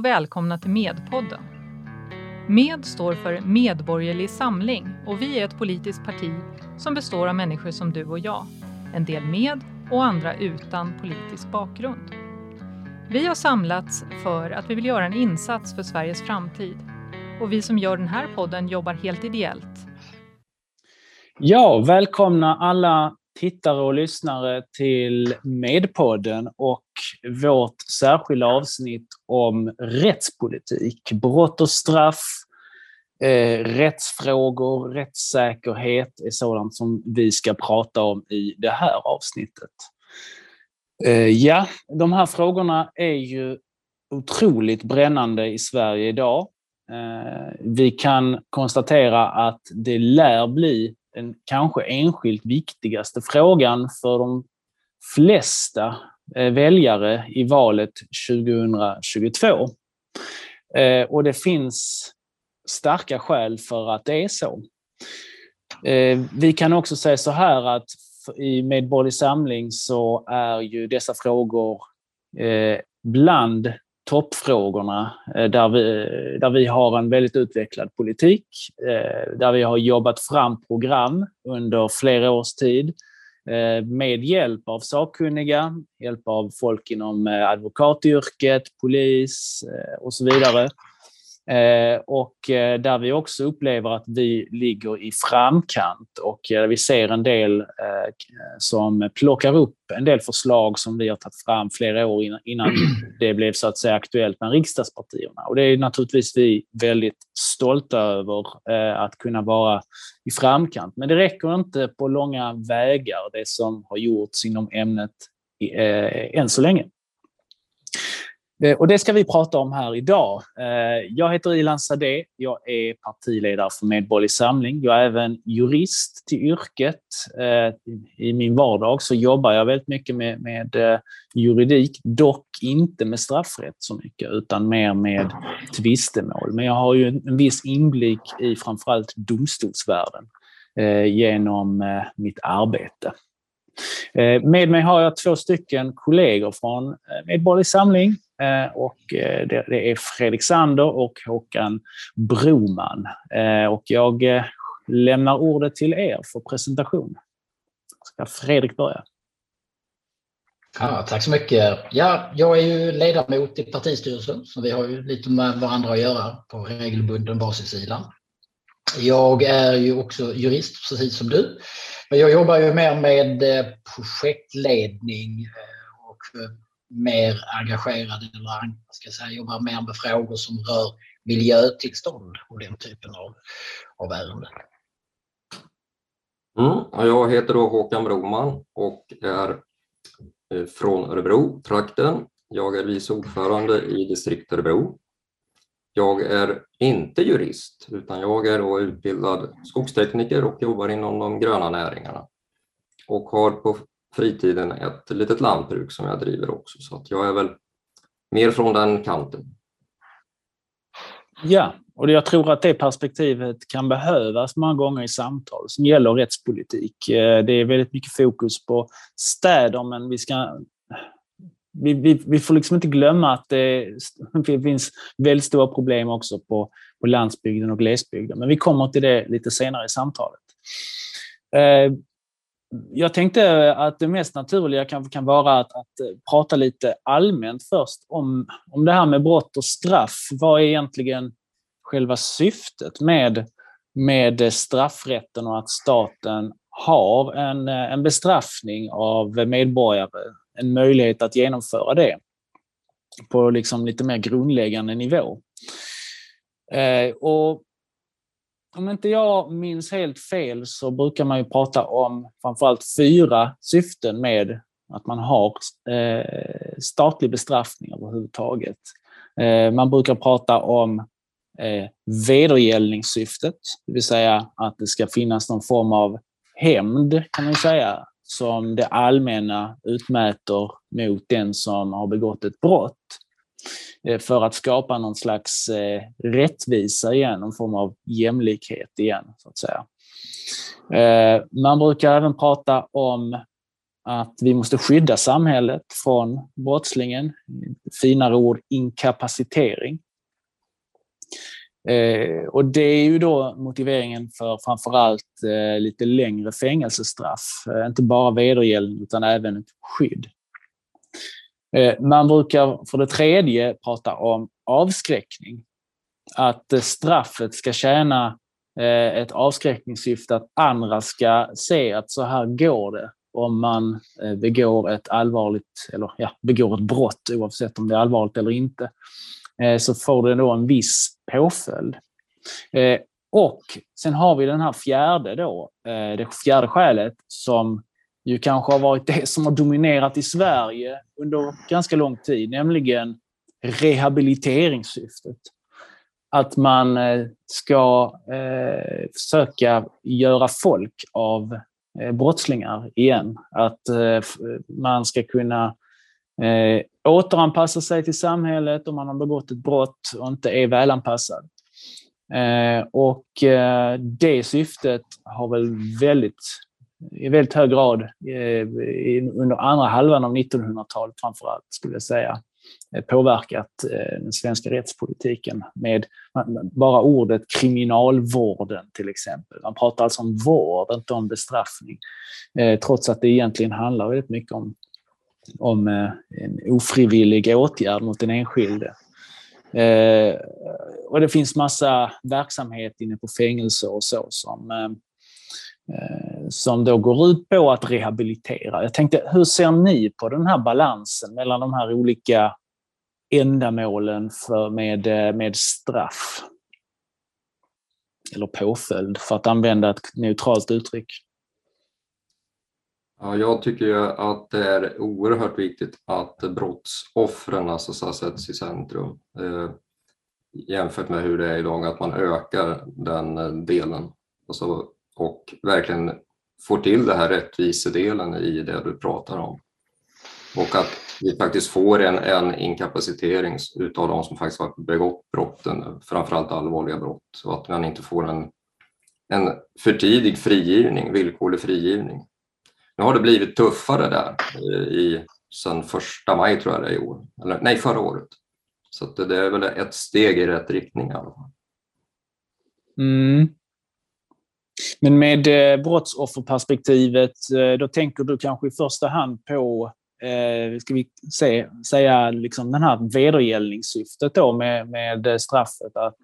Och välkomna till Medpodden. Med står för Medborgerlig Samling och vi är ett politiskt parti som består av människor som du och jag. En del med och andra utan politisk bakgrund. Vi har samlats för att vi vill göra en insats för Sveriges framtid. Och vi som gör den här podden jobbar helt ideellt. Ja, välkomna alla tittare och lyssnare till Medpodden och vårt särskilda avsnitt om rättspolitik, brott och straff, eh, rättsfrågor, rättssäkerhet är sådant som vi ska prata om i det här avsnittet. Eh, ja, de här frågorna är ju otroligt brännande i Sverige idag. Eh, vi kan konstatera att det lär bli den kanske enskilt viktigaste frågan för de flesta Eh, väljare i valet 2022. Eh, och det finns starka skäl för att det är så. Eh, vi kan också säga så här att i Medborgerlig Samling så är ju dessa frågor bland toppfrågorna där vi, där vi har en väldigt utvecklad politik, där vi har jobbat fram program under flera års tid Eh, med hjälp av sakkunniga, hjälp av folk inom eh, advokatyrket, polis eh, och så vidare. Eh, och eh, där vi också upplever att vi ligger i framkant och eh, vi ser en del som plockar upp en del förslag som vi har tagit fram flera år innan det blev så att säga aktuellt med riksdagspartierna. Och det är naturligtvis vi väldigt stolta över att kunna vara i framkant. Men det räcker inte på långa vägar det som har gjorts inom ämnet än så länge. Eh, och det ska vi prata om här idag. Eh, jag heter Ilan Sadeh. Jag är partiledare för Medborgerlig Samling. Jag är även jurist till yrket. Eh, I min vardag så jobbar jag väldigt mycket med, med juridik, dock inte med straffrätt så mycket, utan mer med tvistemål. Men jag har ju en viss inblick i framförallt domstolsvärlden genom mitt arbete. Med mig har jag två stycken kollegor från Medborgerlig Samling. Eh, och eh, det, det är Fredrik Sander och Håkan Broman. Eh, och jag lämnar ordet till er för presentation. Ska Fredrik börja? Ja, tack så mycket. Ja, jag är ju ledamot i partistyrelsen, så vi har ju lite med varandra att göra på regelbunden basis. Jag är ju också jurist, precis som du. Men jag jobbar ju mer med projektledning och mer engagerad eller ska jag säga, jobbar mer med frågor som rör miljötillstånd och den typen av, av ärenden. Mm, jag heter då Håkan Broman och är eh, från Örebro, trakten. Jag är vice ordförande i distrikt Örebro. Jag är inte jurist utan jag är då utbildad skogstekniker och jobbar inom de gröna näringarna och har på fritiden ett litet lantbruk som jag driver också, så att jag är väl mer från den kanten. Ja, och jag tror att det perspektivet kan behövas många gånger i samtal som gäller rättspolitik. Eh, det är väldigt mycket fokus på städer, men vi ska vi, vi, vi får liksom inte glömma att det, det finns väldigt stora problem också på, på landsbygden och glesbygden. Men vi kommer till det lite senare i samtalet. Eh, jag tänkte att det mest naturliga kanske kan vara att, att, eh, prata lite allmänt först om, om det här med brott och straff. Vad är egentligen själva syftet med, med straffrätten och att staten har en, eh, en bestraffning av medborgare, en möjlighet att genomföra det på liksom lite mer grundläggande nivå. Eh, och om inte jag minns helt fel så brukar man ju prata om framförallt fyra syften med att man har eh, statlig bestraffning överhuvudtaget. Eh, man brukar prata om eh, vedergällningssyftet, det vill säga att det ska finnas någon form av hämnd, kan man säga, som det allmänna utmäter mot den som har begått ett brott. Eh, för att skapa någon slags eh, rättvisa igen, någon form av jämlikhet igen, så att säga. Eh, man brukar även prata om att vi måste skydda samhället från brottslingen. Finare ord, inkapacitering. Eh, och det är ju då motiveringen för framförallt eh, lite längre fängelsestraff. Eh, inte bara vedergällning utan även ett skydd. Eh, man brukar för det tredje prata om avskräckning. Att eh, straffet ska tjäna eh, ett avskräckningssyfte, att andra ska se att så här går det om man begår ett allvarligt, eller ja, begår ett brott oavsett om det är allvarligt eller inte. Så får det då en viss påföljd. Och sen har vi den här fjärde då, det fjärde skälet som ju kanske har varit det som har dominerat i Sverige under ganska lång tid, nämligen rehabiliteringssyftet. Att man eh, ska eh, försöka göra folk av eh, brottslingar igen. Att eh, man ska kunna eh, återanpassa sig till samhället om man har begått ett brott och inte är välanpassad. Eh, och eh, det syftet har väl väldigt i väldigt hög grad eh, under andra halvan av 1900-talet framförallt, skulle jag säga, eh, påverkat eh, den svenska rättspolitiken med bara ordet kriminalvården till exempel. Man pratar alltså om vård, inte om bestraffning. Trots att det egentligen handlar väldigt mycket om, om en ofrivillig åtgärd mot den enskilde. Och det finns massa verksamhet inne på fängelser och så som Eh, som då går ut på att rehabilitera. Jag tänkte, hur ser ni på den här balansen mellan de här olika ändamålen för, med, eh, med straff? Eller påföljd, för att använda ett neutralt uttryck. Ja, jag tycker att det är oerhört viktigt att brottsoffren alltså, sätts i centrum eh, jämfört med hur det är idag, att man ökar den eh, delen. Alltså, och verkligen får till det här rättvisedelen i det du pratar om. Och att vi faktiskt får en, en inkapacitering utav de som faktiskt har begått brotten, framförallt allvarliga brott, och att man inte får en, en för tidig frigivning, villkorlig frigivning. Nu har det blivit tuffare där i, sen första maj tror jag det är i år, eller nej förra året. Så det är väl ett steg i rätt riktning i alla fall. Mm. Men med eh, brottsofferperspektivet, eh, då tänker du kanske i första hand på, eh, ska vi se, säga, liksom den här vedergällningssyftet då med, med straffet. Att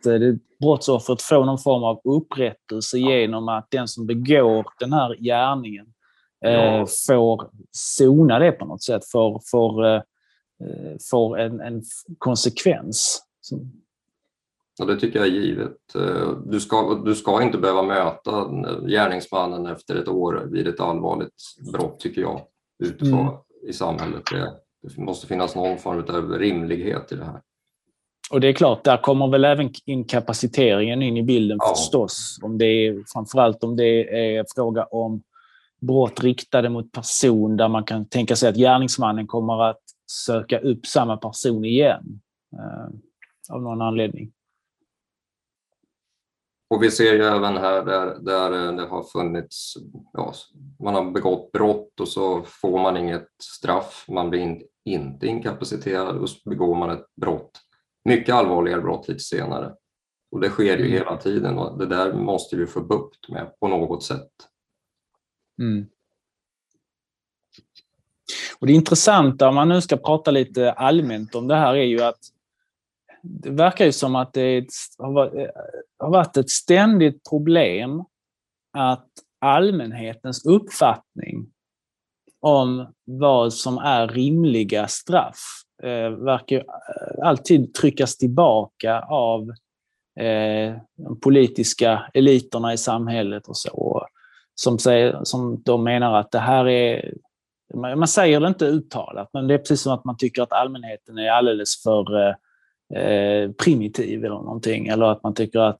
brottsoffret får någon form av upprättelse genom att den som begår den här gärningen ja. får sona det på något sätt, får, får, får en, en konsekvens. Och det tycker jag är givet. Eh, du ska, du ska inte behöva möta gärningsmannen efter ett år vid ett allvarligt brott, tycker jag, utifrån mm. i samhället. Det, det måste finnas någon form av rimlighet i det här. Och det är klart, där kommer väl även inkapaciteringen in i bilden ja. förstås. Om det är, framförallt om det är fråga om brott riktade mot person där man kan tänka sig att gärningsmannen kommer att söka upp samma person igen eh, av någon anledning. Och vi ser ju även här där, där det har funnits, ja, man har begått brott och så får man inget straff, man blir in, inte inkapaciterad och så begår man ett brott, mycket allvarligare brott lite senare. Och det sker ju mm. hela tiden och det där måste vi få bukt med på något sätt. Mm. Och det intressanta, om man nu ska prata lite allmänt om det här, är ju att det verkar ju som att det eh, har varit ett ständigt problem att allmänhetens uppfattning om vad som är rimliga straff eh, verkar eh, alltid tryckas tillbaka av eh, de politiska eliterna i samhället och så. Som, säger, som de menar att det här är... Man säger det inte uttalat, men det är precis som att man tycker att allmänheten är alldeles för eh, eh, primitiv eller någonting. Eller att man tycker att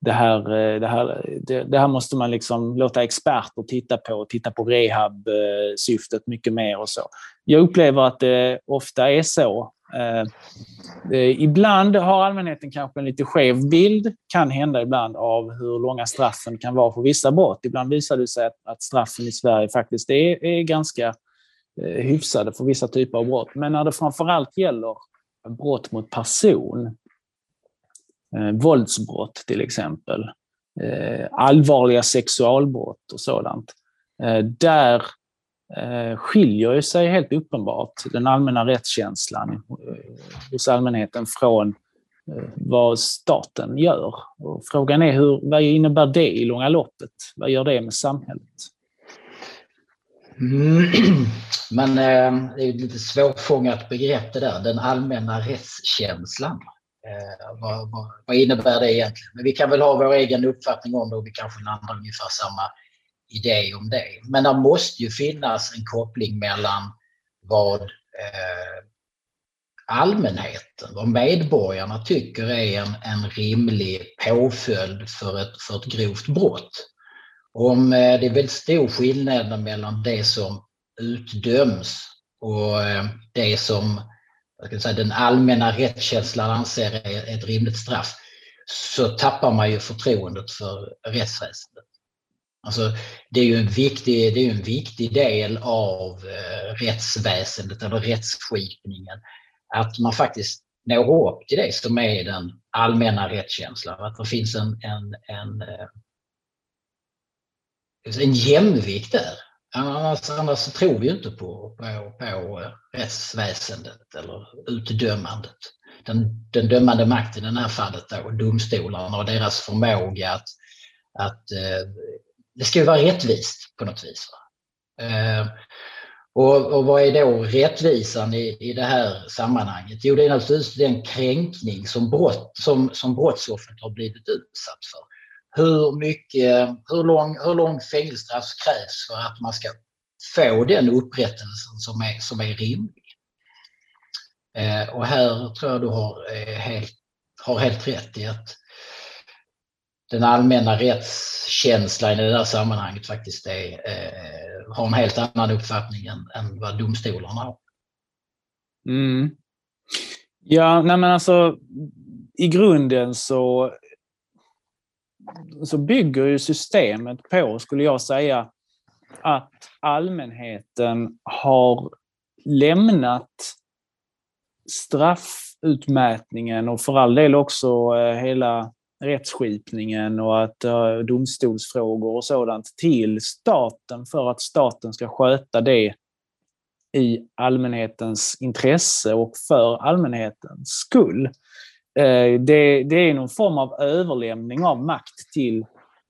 det här, eh, det här, det, det här måste man liksom låta experter titta på, titta på rehab-syftet mycket mer och så. Jag upplever att det ofta är så. Eh, ibland har allmänheten kanske en lite skev bild, kan hända ibland, av hur långa straffen kan vara för vissa brott. Ibland visar det sig att, att straffen i Sverige faktiskt är, är ganska eh, hyfsade för vissa typer av brott. Men när det framförallt gäller brott mot person, eh, våldsbrott till exempel, eh, allvarliga sexualbrott och sådant, eh, där skiljer sig helt uppenbart den allmänna rättskänslan hos allmänheten från vad staten gör. Och frågan är hur, vad innebär det i långa loppet? Vad gör det med samhället? Mm. Men eh, det är ett lite svårfångat begrepp det där, den allmänna rättskänslan. Eh, vad, vad, vad, innebär det egentligen? Men vi kan väl ha vår egen uppfattning om det och vi kanske landar ungefär samma idé om det. Men det måste ju finnas en koppling mellan vad eh, allmänheten, vad medborgarna tycker är en, en rimlig påföljd för ett, för ett grovt brott. Om eh, det är väldigt stor skillnad mellan det som utdöms och eh, det som jag säga, den allmänna rättskänslan anser är ett rimligt straff, så tappar man ju förtroendet för rättsväsendet. Alltså, det är ju en viktig, det är en viktig del av eh, rättsväsendet eller rättsskipningen att man faktiskt når upp till det som är den allmänna rättskänslan. Att det finns en, en, en, en jämvikt där. Annars, annars tror vi inte på, på, på rättsväsendet eller utdömandet. Den, den dömande makten i det här fallet då, domstolarna och deras förmåga att, att eh, det ska ju vara rättvist på något vis. Eh, och, och vad är då rättvisan i, i det här sammanhanget? Jo, det är naturligtvis den kränkning som, brott, som, som brottsoffret har blivit utsatt för. Hur, mycket, hur, lång, hur lång fängelsestraff krävs för att man ska få den upprättelsen som är, som är rimlig? Eh, och här tror jag du har, eh, helt, har helt rätt i att den allmänna rättskänslan i det där sammanhanget faktiskt är, eh, har en helt annan uppfattning än, än vad domstolarna har. Mm. Ja, nej men alltså i grunden så, så bygger ju systemet på, skulle jag säga, att allmänheten har lämnat straffutmätningen och för all del också eh, hela rättsskipningen och att eh, domstolsfrågor och sådant till staten för att staten ska sköta det i allmänhetens intresse och för allmänhetens skull. Eh, det, det, är någon form av överlämning av makt till,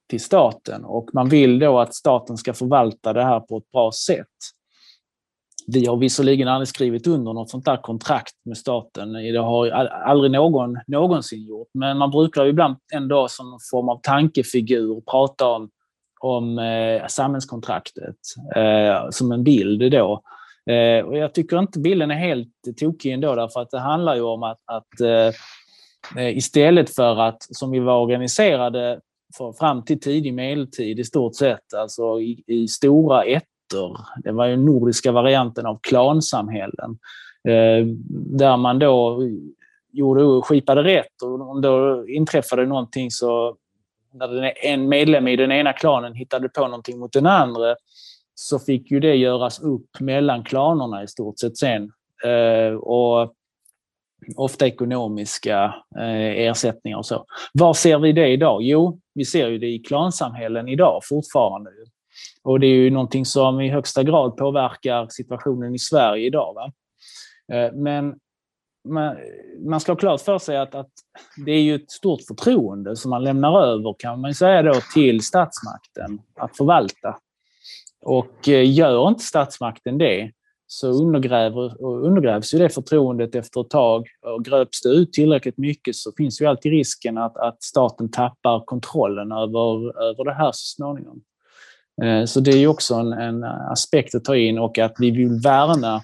till staten och man vill då att staten ska förvalta det här på ett bra sätt. Vi har visserligen aldrig skrivit under något sånt där kontrakt med staten. Det har aldrig någon någonsin gjort. Men man brukar ibland ändå som en form av tankefigur prata om, om eh, samhällskontraktet eh, som en bild då. Eh, och jag tycker inte bilden är helt tokig ändå därför att det handlar ju om att, att eh, Eh, istället för att, som vi var organiserade för, fram till tidig medeltid i stort sett, alltså i, i stora ettor. Det var ju den nordiska varianten av klansamhällen. Eh, där man då gjorde, skipade rätt och om då inträffade någonting så när e-, en medlem i den ena klanen hittade på någonting mot den andra så fick ju det göras upp mellan klanerna i stort sett sen. Eh, och ofta ekonomiska eh, ersättningar och så. Var ser vi det idag? Jo, vi ser ju det i klansamhällen idag fortfarande. Och det är ju någonting som i högsta grad påverkar situationen i Sverige idag. Va? Eh, men man ska ha klart för sig att, att, det är ju ett stort förtroende som man lämnar över, kan man säga då, till statsmakten att förvalta. Och eh, gör inte statsmakten det så undergräver, undergrävs ju det förtroendet efter ett tag. Och gröps det ut tillräckligt mycket så finns ju alltid risken att, att staten tappar kontrollen över, över det här så småningom. Eh, så det är också en, en, aspekt att ta in och att vi vill värna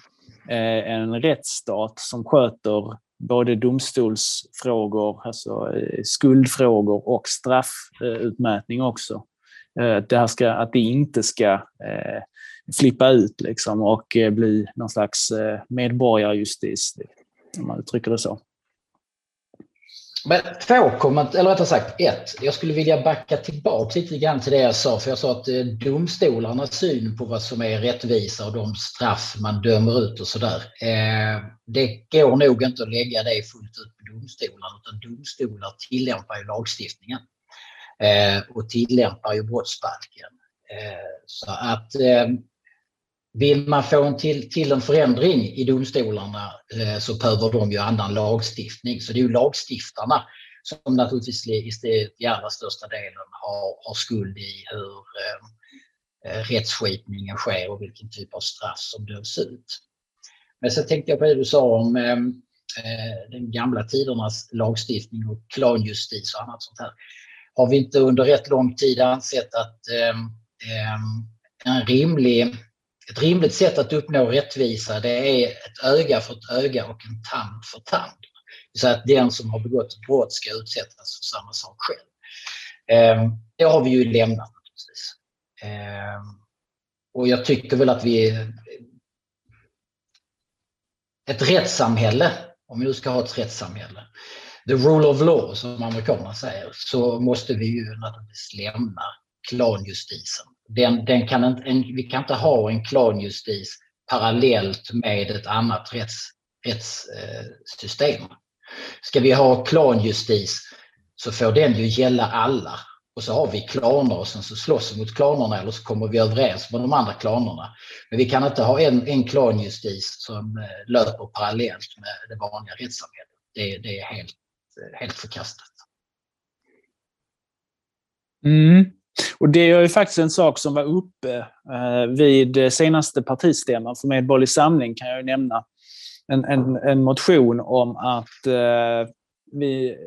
eh, en rättsstat som sköter både domstolsfrågor, alltså eh, skuldfrågor och straffutmätning också. Det här ska, att det inte ska flippa ut liksom och eh, bli någon slags eh, medborgarjustis, om man uttrycker det så. Men två kommentarer, eller rättare sagt ett. Jag skulle vilja backa tillbaka lite grann till det jag sa, för jag sa att eh, domstolarnas syn på vad som är rättvisa och de straff man dömer ut och sådär. Eh, det går nog inte att lägga det fullt ut på domstolarna, utan domstolar tillämpar ju lagstiftningen eh, och tillämpar ju brottsbalken. Så att vill man få en till, till en förändring i domstolarna eh, så behöver de ju annan lagstiftning. Så det är ju lagstiftarna som naturligtvis i, allra största delen har, har skuld i hur eh, eh, rättsskipningen sker och vilken typ av straff som döms ut. Men så tänkte jag på det du sa om eh, eh den gamla tidernas lagstiftning och klanjustis och annat sånt här. Har vi inte under rätt lång tid ansett att eh, eh en rimlig ett rimligt sätt att uppnå rättvisa det är ett öga för ett öga och en tand för tand. Så att den som har begått ett brott ska utsättas för samma sak själv. Ehm, det har vi ju lämnat naturligtvis. Ehm, och jag tycker väl att vi... Ett rättssamhälle, om vi nu ska ha ett rättssamhälle, the rule of law som amerikanerna säger, så måste vi ju naturligtvis lämna klanjustisen den, den kan inte, en, vi kan inte ha en klanjustis parallellt med ett annat rätts, rättssystem. Ska vi ha klanjustis så får den ju gälla alla. Och så har vi klaner och sen så slåss vi mot klanerna eller så kommer vi överens med de andra klanerna. Men vi kan inte ha en, en klanjustis som eh, löper parallellt med det vanliga rättssamhället. Det, det är helt, helt förkastat. Mm. Och det är ju faktiskt en sak som var uppe eh, vid senaste partistämman för Medborgerlig Samling kan jag nämna. En, en, en motion om att eh, vi,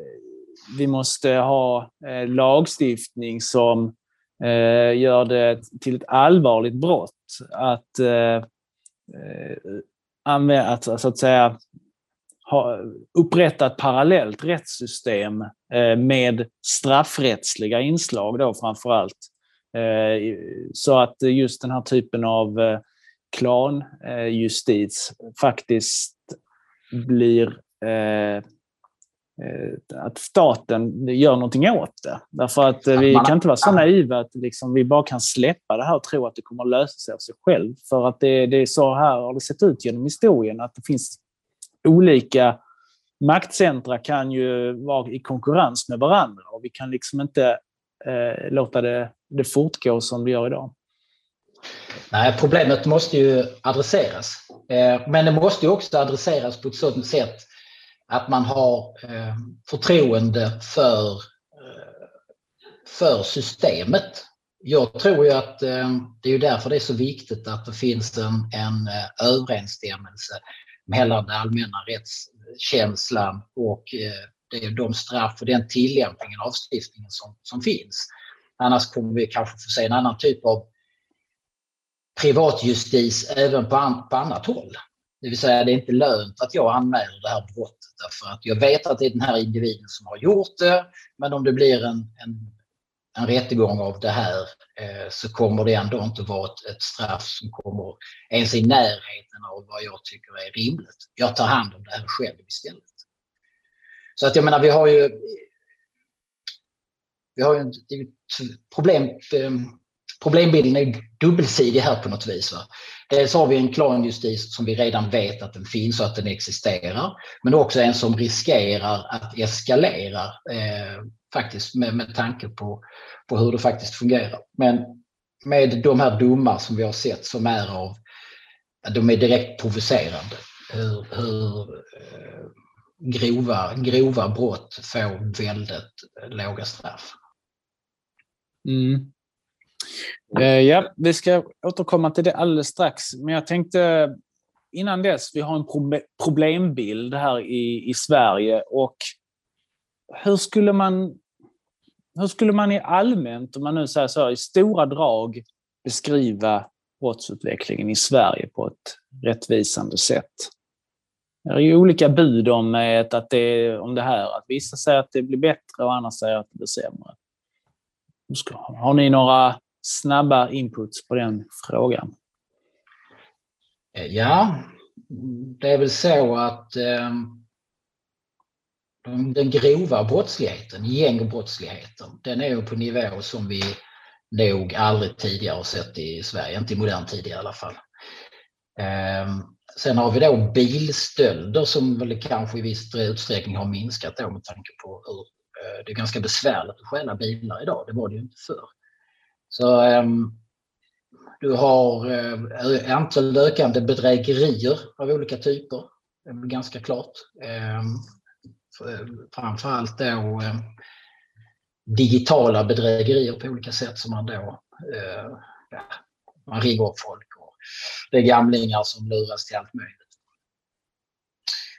vi måste ha eh, lagstiftning som eh, gör det till ett allvarligt brott att, eh, eh, använda, att, så att säga, ha, upprätta ett parallellt rättssystem eh, med straffrättsliga inslag då framför allt. Eh, så att just den här typen av eh, klanjustiz faktiskt blir att staten gör någonting åt det. Därför att vi kan inte vara så naiva att liksom vi bara kan släppa det här och tro att det kommer att lösa sig av sig själv. För att det, det är så här har det sett ut genom historien, att det finns olika maktcentra kan ju vara i konkurrens med varandra och vi kan liksom inte eh, låta det, det fortgå som vi gör idag. Nej, problemet måste ju adresseras. Eh, men det måste ju också adresseras på ett sådant sätt att man har eh, förtroende för, eh, för systemet. Jag tror ju att eh, det är därför det är så viktigt att det finns en, en eh, överensstämmelse mellan den allmänna rättskänslan och eh, de straff och den tillämpningen av lagstiftningen som, som finns. Annars kommer vi kanske få se en annan typ av privatjustis även på, an, på annat håll. Det vill säga det är inte lönt att jag anmäler det här brottet därför att jag vet att det är den här individen som har gjort det. Men om det blir en, en en rättegång av det här eh, så kommer det ändå inte vara ett, ett, straff som kommer ens i närheten av vad jag tycker är rimligt. Jag tar hand om det här själv istället. Så att jag menar, vi har ju vi har ju ett problem, ehm, problembilden är dubbelsidig här på något vis. Va? Dels har vi en klanjustis som vi redan vet att den finns och att den existerar, men också en som riskerar att eskalera eh, faktiskt med, med tanke på, på hur det faktiskt fungerar. Men med de här domar som vi har sett som är av, de är direkt provocerande. Hur, hur eh, grova, grova brott får väldigt eh, låga straff. Mm. Eh, ja, vi ska återkomma till det alldeles strax. Men jag tänkte innan dess, vi har en problembild här i, i Sverige och hur skulle man hur skulle man i allmänt, om man nu säger så, i stora drag beskriva brottsutvecklingen i Sverige på ett rättvisande sätt? Det är ju olika bud om, eh, att det, om det här. Att vissa säger att det blir bättre och andra säger att det blir sämre. Har ni några snabba inputs på den frågan? Eh, ja, det är väl så att eh, den grova brottsligheten, gängbrottsligheten, den är ju på nivå som vi nog aldrig tidigare har sett i Sverige, inte i modern tid i alla fall. Ehm, sen har vi då bilstölder som väl kanske i viss utsträckning har minskat då med tanke på hur eh, det är ganska besvärligt att stjäla bilar idag. Det var det ju inte förr. Så ehm, du har eh, antal ökande bedrägerier av olika typer. Det är ganska klart. Ehm, Eh, framförallt då eh, digitala bedrägerier på olika sätt som man då eh, ja, man ringer upp folk och det är gamlingar som luras till allt möjligt.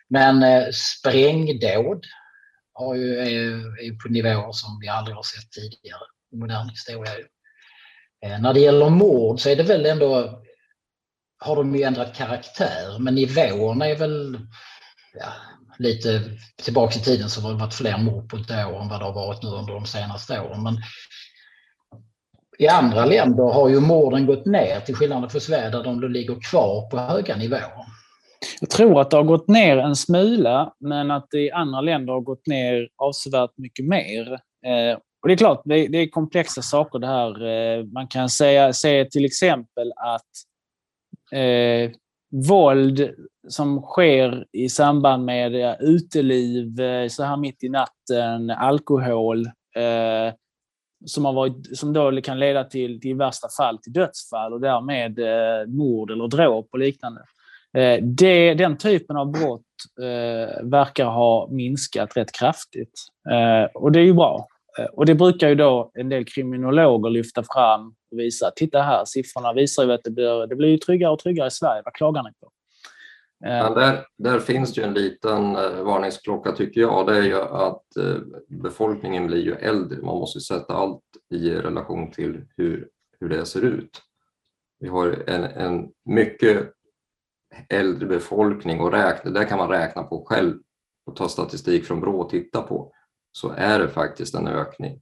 Men eh, sprängdåd har ju, är, är på nivåer som vi aldrig har sett tidigare i modern historia. Eh, när det gäller mord så är det väl ändå har de ju ändrat karaktär, men nivåerna är väl ja, lite tillbaka i tiden så har det varit fler mord på ett år än vad det har varit nu under de senaste åren. Men i andra länder har ju morden gått ner till skillnad från Sverige där de ligger kvar på höga nivåer. Jag tror att det har gått ner en smula, men att det i andra länder har gått ner avsevärt mycket mer. Eh, och det är klart, det, det är komplexa saker det här. Eh, man kan säga, säga till exempel att eh, våld som sker i samband med uteliv eh, så här mitt i natten, alkohol, eh, som, har varit, som då kan leda till, till i värsta fall till dödsfall och därmed eh, mord eller dråp och liknande. Eh, det, den typen av brott eh, verkar ha minskat rätt kraftigt. Eh, och det är ju bra. Eh, och det brukar ju då en del kriminologer lyfta fram och visa. Titta här, siffrorna visar ju att det blir, det blir tryggare och tryggare i Sverige. Vad klagar ni på? Eh, Men där, där finns ju en liten eh, varningsklocka tycker jag. Det är ju att befolkningen blir ju äldre. Man måste sätta allt i relation till hur, hur det ser ut. Vi har en, en mycket äldre befolkning och räkna, där kan man räkna på själv och ta statistik från Brå och titta på. Så är det faktiskt en ökning.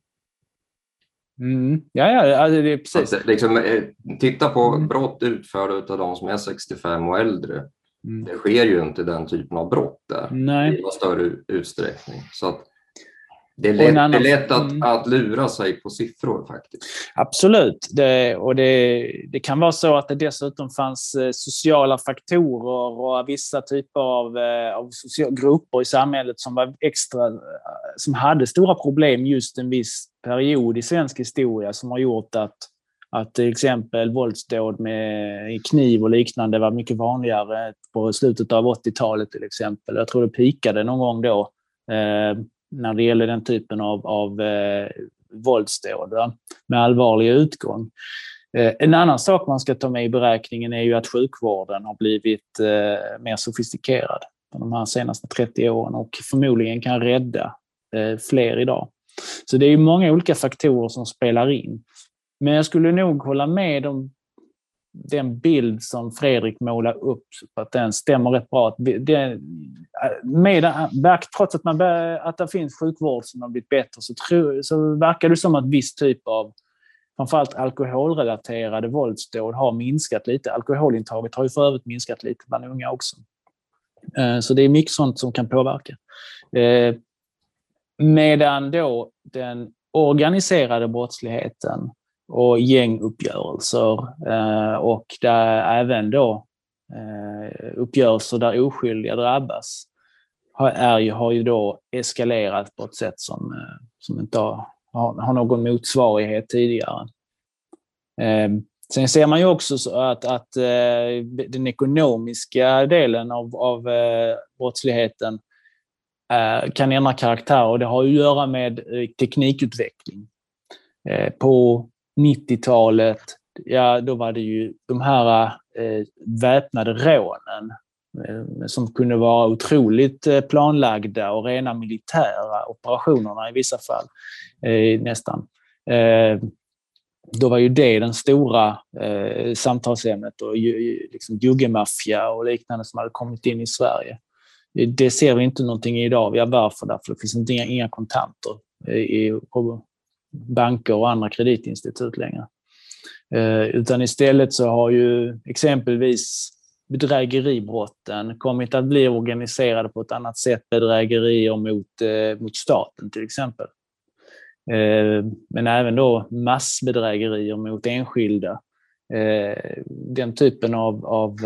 Mm. Ja, ja, det är precis. Att, liksom, titta på mm. brott utförda av de som är 65 och äldre Mm. Det sker ju inte den typen av brott där Nej. i någon större utsträckning. Så att det är lätt, annan... det är lätt att, mm. att lura sig på siffror faktiskt. Absolut. Det, och det, det, kan vara så att det dessutom fanns eh, sociala faktorer och vissa typer av, eh, av grupper i samhället som var extra, eh, som hade stora problem just en viss period i svensk historia som har gjort att att till exempel våldsdåd med kniv och liknande var mycket vanligare på slutet av 80-talet till exempel. Jag tror det pikade någon gång då när det gäller den typen av, av eh, våldsdåd med allvarlig utgång. Eh, en annan sak man ska ta med i beräkningen är ju att sjukvården har blivit eh, mer sofistikerad de här senaste 30 åren och förmodligen kan rädda eh, fler idag. Så det är många olika faktorer som spelar in. Men jag skulle nog hålla med om den bild som Fredrik målar upp, att den stämmer rätt bra. Det, med, trots att, man, att det finns sjukvård som har blivit bättre så, tro, så verkar det som att viss typ av framförallt alkoholrelaterade våldsdåd har minskat lite. Alkoholintaget har ju för övrigt minskat lite bland unga också. Eh, så det är mycket sånt som kan påverka. Eh, medan då den organiserade brottsligheten och gänguppgörelser eh, och där även då eh, uppgörelser där oskyldiga drabbas är ju, har ju då eskalerat på ett sätt som, eh, som inte har, har, någon motsvarighet tidigare. Ehm, sen ser man ju också att, att eh, den ekonomiska delen av, av eh, brottsligheten eh, kan ändra karaktär och det har att göra med teknikutveckling. På 90-talet, ja då var det ju de här eh, väpnade rånen eh, som kunde vara otroligt eh, planlagda och rena militära operationerna i vissa fall eh, nästan. Eh, då var ju det den stora eh, samtalsämnet och ju, liksom juggemaffia och liknande som hade kommit in i Sverige. Det ser vi inte någonting i idag. Ja, varför? Därför det finns inte, inga, inga kontanter eh, i, på, banker och andra kreditinstitut längre. Eh, utan istället så har ju exempelvis bedrägeribrotten kommit att bli organiserade på ett annat sätt. Bedrägerier mot, eh, mot staten till exempel. Eh, men även då massbedrägerier mot enskilda. Den typen av, av,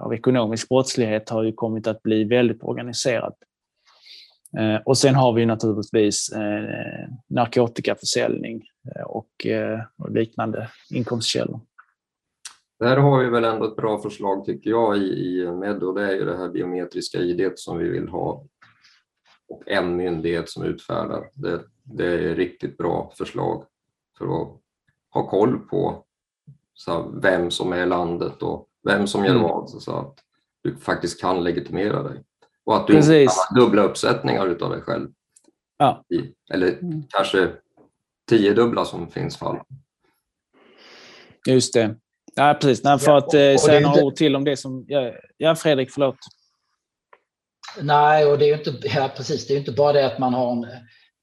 av ekonomisk brottslighet har ju kommit att bli väldigt organiserad. Eh, och sen har vi naturligtvis eh, narkotikaförsäljning eh, och, och liknande inkomstkällor. Där har vi väl ändå ett bra förslag tycker jag i, i MED och det är ju det här biometriska ID som vi vill ha och en myndighet som utfärdar. Det, det är ett riktigt bra förslag för att ha koll på så vem som är i landet och vem som gör mm. vad så att du faktiskt kan legitimera dig. Och att du Precis. inte har dubbla uppsättningar utav dig själv. Ja. I, eller mm. kanske tio dubbla som finns fall. Just det. Ja, precis. Nej, för att eh, säga några ord till om det som... Ja, ja, Fredrik, förlåt. Nej, och det är ju inte, ja, precis, det är inte bara det att man har en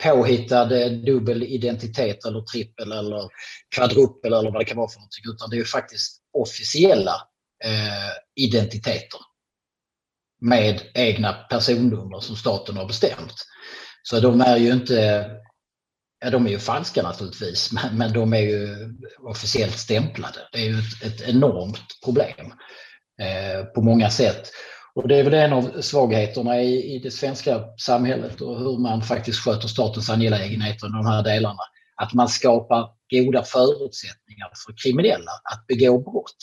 påhittad eh, dubbel identitet eller trippel eller kvadruppel eller vad det kan vara för någonting, utan det är ju faktiskt officiella eh, identiteter med egna personnummer som staten har bestämt. Så de är ju inte, ja de är ju falska naturligtvis, men, men de är ju officiellt stämplade. Det är ju ett, ett enormt problem eh, på många sätt. Och det är väl en av svagheterna i, i det svenska samhället och hur man faktiskt sköter statens angelägenheter i de här delarna. Att man skapar goda förutsättningar för kriminella att begå brott.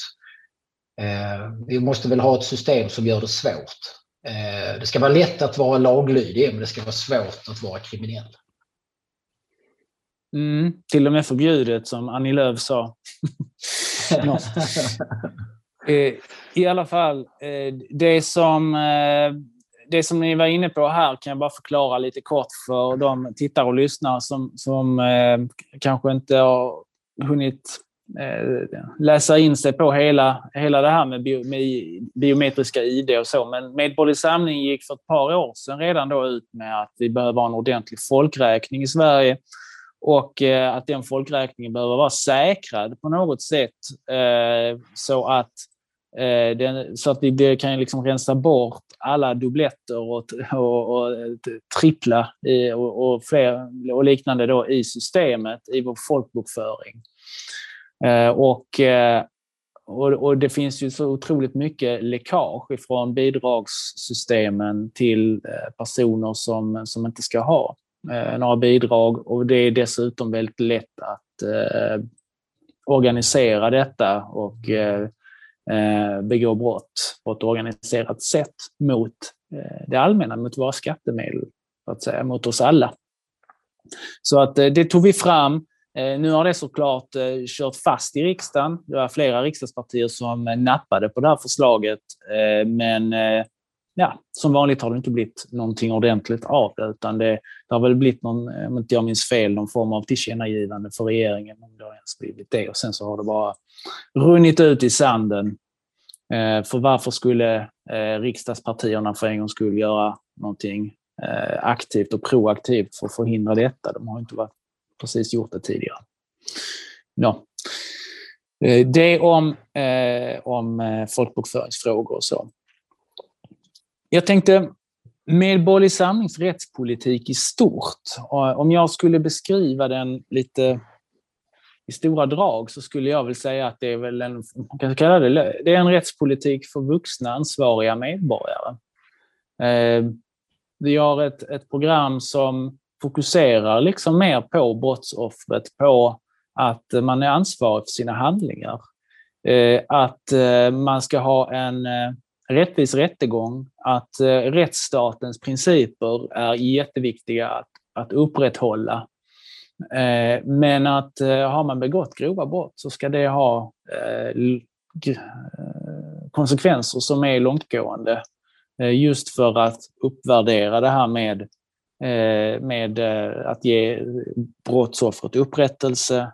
Eh, vi måste väl ha ett system som gör det svårt. Eh, det ska vara lätt att vara laglydig, men det ska vara svårt att vara kriminell. Mm, till och med förbjudet, som Annie Lööf sa. Eh, I alla fall, det som, det som ni var inne på här kan jag bara förklara lite kort för de tittare och lyssnare som, som kanske inte har hunnit Eh, läsa in sig på hela, hela det här med, bio, med biometriska ID och så. Men Medborgerlig Samling gick för ett par år sedan redan då ut med att vi behöver ha en ordentlig folkräkning i Sverige och eh, att den folkräkningen behöver vara säkrad på något sätt eh, så att den, så att vi kan liksom rensa bort alla dubbletter och, och, och trippla och, och, fler, och liknande då i systemet, i vår folkbokföring. Eh, och, eh, och, och, det finns ju så otroligt mycket läckage från bidragssystemen till eh, personer som, som inte ska ha några bidrag. Och det är dessutom väldigt lätt att eh, organisera detta och eh, begå brott på ett organiserat sätt mot eh, det allmänna, mot våra skattemedel, så att säga, mot oss alla. Så att det tog vi fram. Eh, nu har det såklart eh, kört fast i riksdagen. Det var flera riksdagspartier som eh, nappade på det här förslaget. Men ja, som vanligt har det inte blivit någonting ordentligt av det, utan det, det har väl blivit någon, om inte jag minns fel, någon form av tillkännagivande för regeringen, om det har ens blivit det. Och sen så har det bara runnit ut i sanden. För varför skulle riksdagspartierna för en gång skulle göra någonting aktivt och proaktivt för att förhindra detta? De har inte varit precis gjort det tidigare. No. Eh, det om, eh, om eh, folkbokföringsfrågor och så. Jag tänkte Medborgerlig Samlings rättspolitik i stort. Om jag skulle beskriva den lite i stora drag så skulle jag väl säga att det är väl en, man kan kalla det, det är en rättspolitik för vuxna ansvariga medborgare. Eh, vi har ett, ett program som fokuserar liksom mer på brottsoffret, på att man är ansvarig för sina handlingar. Eh, att eh, man ska ha en eh, rättvis rättegång, att rättsstatens principer är jätteviktiga att, att upprätthålla. Men att har man begått grova brott så ska det ha konsekvenser som är långtgående. Just för att uppvärdera det här med Eh, med eh, att ge brottsoffret upprättelse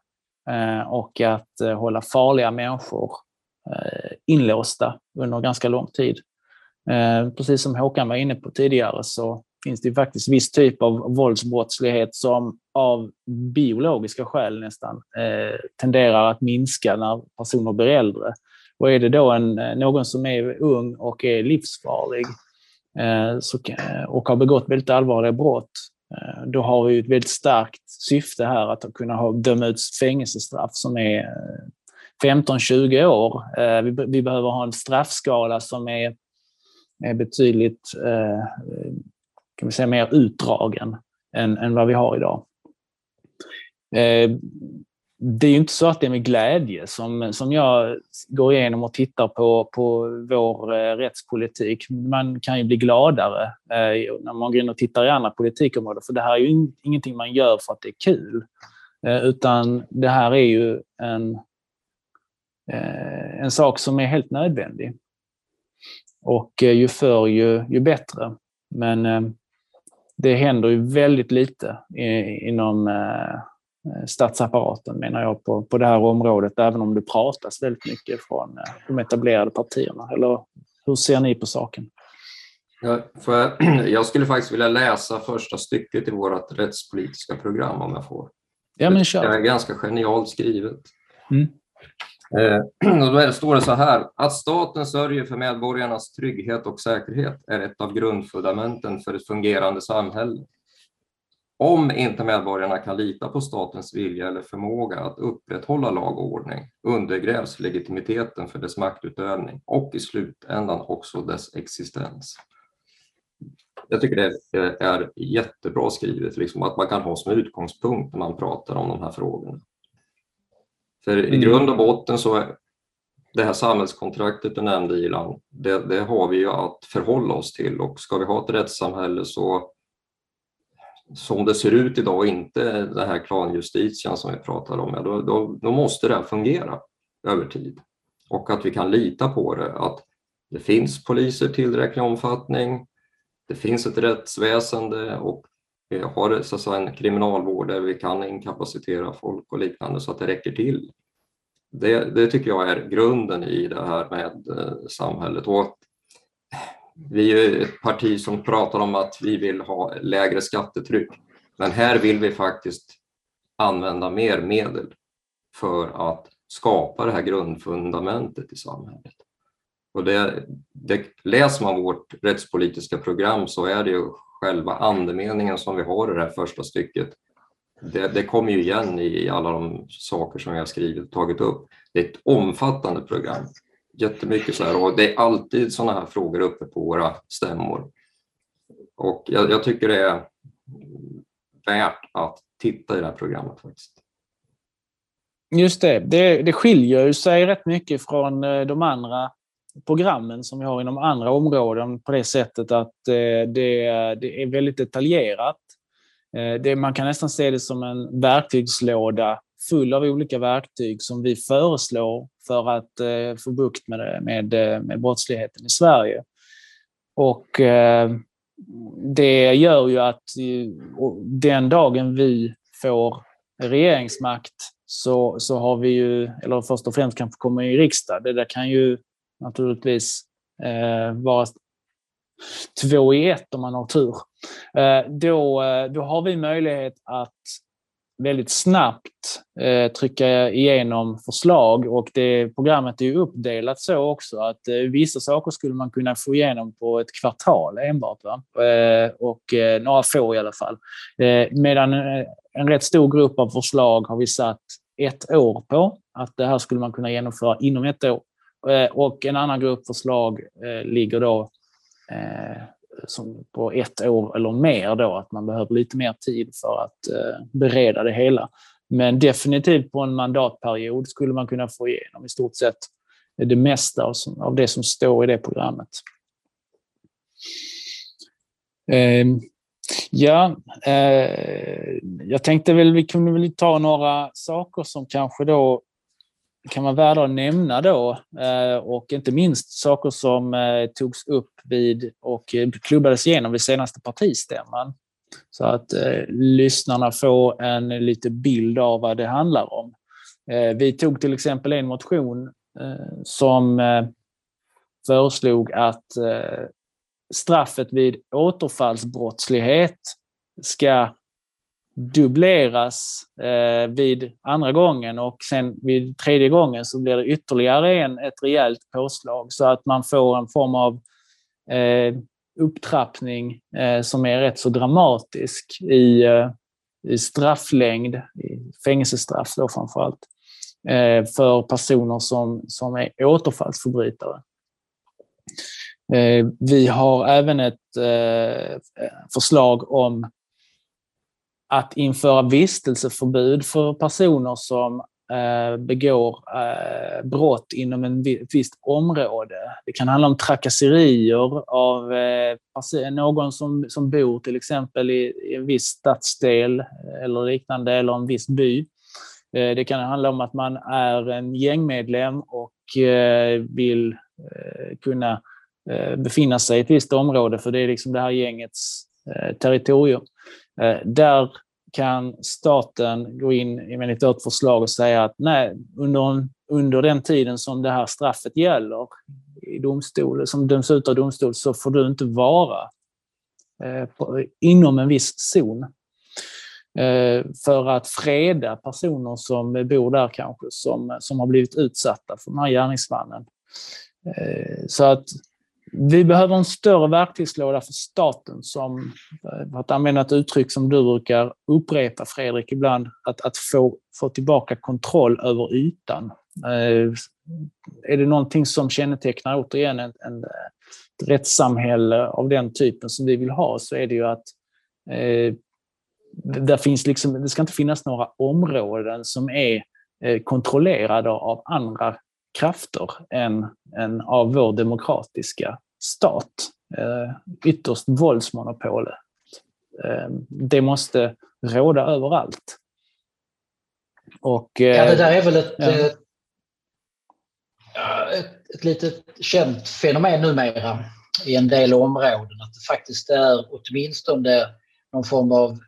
eh, och att hålla farliga människor inlåsta under ganska lång tid. Precis som Håkan var inne på tidigare så finns det faktiskt viss typ av våldsbrottslighet som av biologiska skäl nästan tenderar att minska när personer blir äldre. Och är det då en, någon som är ung och är livsfarlig Eh, eh, och har begått väldigt allvarliga brott, eh, då har vi ett väldigt starkt syfte här att kunna ha, döma ut fängelsestraff som är 15-20 år. Vi, vi behöver ha en straffskala som är, är betydligt kan vi säga, mer utdragen än, än vad vi har idag. Det är ju inte så att det är med glädje som, som jag går igenom och tittar på, på vår eh, rättspolitik. Man kan ju bli gladare eh, när man går in och tittar i andra politikområden, för det här är ju ingenting man gör för att det är kul. Eh, utan det här är ju en, eh, en sak som är helt nödvändig. Och eh, ju förr ju, ju bättre. Men det händer ju väldigt lite inom eh, statsapparaten menar jag på, på det här området, även om det pratas väldigt mycket från eh, de etablerade partierna. Eller hur ser ni på saken? Ja, jag, jag, skulle faktiskt vilja läsa första stycket i vårt rättspolitiska program om jag får. Ja, men kör. Det är ganska genialt skrivet. Mm. Eh, då står det så här, att staten sörjer för medborgarnas trygghet och säkerhet är ett av grundfundamenten för ett fungerande samhälle. Om inte medborgarna kan lita på statens vilja eller förmåga att upprätthålla lag och ordning undergrävs legitimiteten för dess maktutövning och i slutändan också dess existens. Jag tycker det är jättebra skrivet, liksom, att man kan ha som utgångspunkt när man pratar om de här frågorna. För mm. i grund och botten så det här samhällskontraktet du nämnde Ilan, det, det, har vi ju att förhålla oss till och ska vi ha ett rättssamhälle så som det ser ut idag, inte den här klanjustitian som vi pratar om, då, då, då måste det här fungera över tid. Och att vi kan lita på det, att det finns poliser i tillräcklig omfattning, det finns ett rättsväsende och vi har så att säga, en kriminalvård där vi kan inkapacitera folk och liknande så att det räcker till. Det, det tycker jag är grunden i det här med eh, samhället. Och vi är ett parti som pratar om att vi vill ha lägre skattetryck. Men här vill vi faktiskt använda mer medel för att skapa det här grundfundamentet i samhället. Och det, det, läser man vårt rättspolitiska program så är det ju själva andemeningen som vi har i det här första stycket. Det, det kommer ju igen i alla de saker som jag har skrivit och tagit upp. Det är ett omfattande program jättemycket så här och det är alltid sådana här frågor uppe på våra stämmor. Och jag, jag, tycker det är värt att titta i det här programmet faktiskt. Just det, det, det skiljer sig rätt mycket från eh, de andra programmen som vi har inom andra områden på det sättet att eh, det, det är väldigt detaljerat. Eh, det, man kan nästan se det som en verktygslåda full av olika verktyg som vi föreslår för att eh, få bukt med, med, eh, med brottsligheten i Sverige. Och eh, det gör ju att eh, den dagen vi får regeringsmakt så, så har vi ju, eller först och främst kanske kommer i riksdag, det där kan ju naturligtvis eh, vara två i ett om man har tur. Eh, då, eh, då har vi möjlighet att väldigt snabbt eh, trycka igenom förslag och det programmet är ju uppdelat så också att eh, vissa saker skulle man kunna få igenom på ett kvartal enbart. Va? Eh, och eh, några få i alla fall. Eh, medan eh, en rätt stor grupp av förslag har vi satt ett år på. Att det här skulle man kunna genomföra inom ett år. Eh, och en annan grupp förslag eh, ligger då eh, som på ett år eller mer då, att man behöver lite mer tid för att eh, bereda det hela. Men definitivt på en mandatperiod skulle man kunna få igenom i stort sett det mesta av, det som står i det programmet. Ehm, ja, eh, jag tänkte väl vi kunde väl ta några saker som kanske då kan vara värda att nämna då eh, och inte minst saker som eh, togs upp vid och klubbades igenom vid senaste partistämman. Så att eh, lyssnarna får en lite bild av vad det handlar om. Eh, vi tog till exempel en motion som föreslog att straffet vid återfallsbrottslighet ska dubbleras eh, vid andra gången och sen vid tredje gången så blir det ytterligare en, ett rejält påslag så att man får en form av eh, upptrappning eh, som är rätt så dramatisk i, eh, i strafflängd, i fängelsestraff då framförallt, eh, för personer som, som är återfallsförbrytare. Eh, vi har även ett eh, förslag om att införa vistelseförbud för personer som eh, begår eh, brott inom ett visst område. Det kan handla om trakasserier av eh, någon som, som bor till exempel i, i en viss stadsdel eller liknande, eller en viss by. Det kan handla om att man är en gängmedlem och vill kunna befinna sig i ett visst område, för det är liksom det här gängets territorium. Eh, där kan staten gå in enligt vårt förslag och säga att nej, under, under den tiden som det här straffet gäller i domstol, som döms ut av domstol, så får du inte vara eh, på, inom en viss zon. Eh, för att freda personer som bor där kanske, som, som har blivit utsatta för den här gärningsmannen. Eh, så att vi behöver en större verktygslåda för staten som, för att använda ett uttryck som du brukar upprepa Fredrik ibland, att, att få, få tillbaka kontroll över ytan. Eh, är det någonting som kännetecknar återigen en, en, ett rättssamhälle av den typen som vi vill ha så är det ju att eh, där finns liksom, det ska inte finnas några områden som är eh, kontrollerade av andra krafter än, än av vår demokratiska stat. Eh, ytterst våldsmonopolet. Eh, det måste råda överallt. Och, eh, ja, det där är väl ett, ja. ett, ett, ett litet känt fenomen numera i en del områden. Att det faktiskt är åtminstone någon form av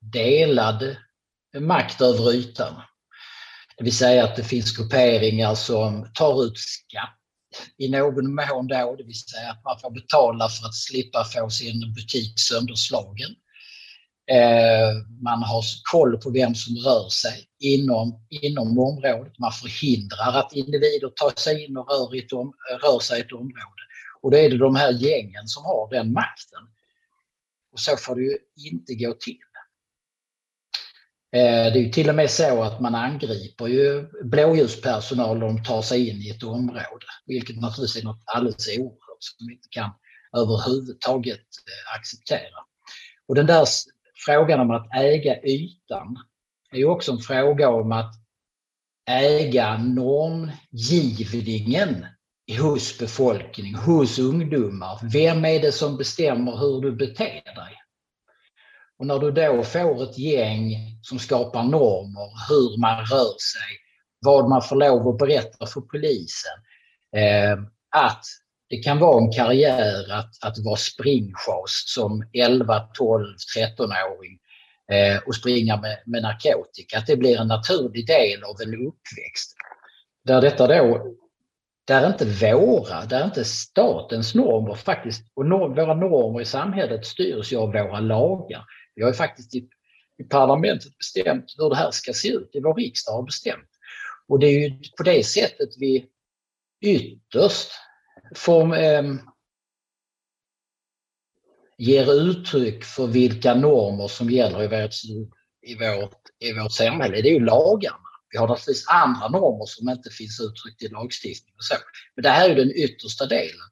delad makt över ytan. Det vill säga att det finns grupperingar som tar ut skatt i någon mån då, det vill säga att man får betala för att slippa få sin butik sönderslagen. Eh, man har koll på vem som rör sig inom, inom området. Man förhindrar att individer tar sig in och rör, ett om, rör sig i ett område. Och då är det de här gängen som har den makten. Och så får det ju inte gå till. Eh, det är ju till och med så att man angriper ju blåljuspersonal om de tar sig in i ett område, vilket naturligtvis är något alldeles oerhört som vi inte kan överhuvudtaget eh, acceptera. Och den där frågan om att äga ytan är ju också en fråga om att äga normgivningen hos befolkningen, hos ungdomar. Vem är det som bestämmer hur du beter dig? Och när du då får ett gäng som skapar normer, hur man rör sig, vad man får lov att berätta för polisen. Eh, att det kan vara en karriär att, att vara springschas som 11, 12, 13-åring eh, och springa med, med narkotika. Att det blir en naturlig del av en uppväxt. Där detta då där inte våra, där inte statens normer faktiskt, och norm, våra normer i samhället styrs ju av våra lagar. Vi har ju faktiskt i, i parlamentet bestämt hur det här ska se ut. Det är vår riksdag har bestämt. Och det är ju på det sättet vi ytterst får eh, ger uttryck för vilka normer som gäller i vårt, i vårt, i vårt samhälle. Det är ju lagarna. Vi har naturligtvis andra normer som inte finns uttryckt i lagstiftning och så. Men det här är den yttersta delen.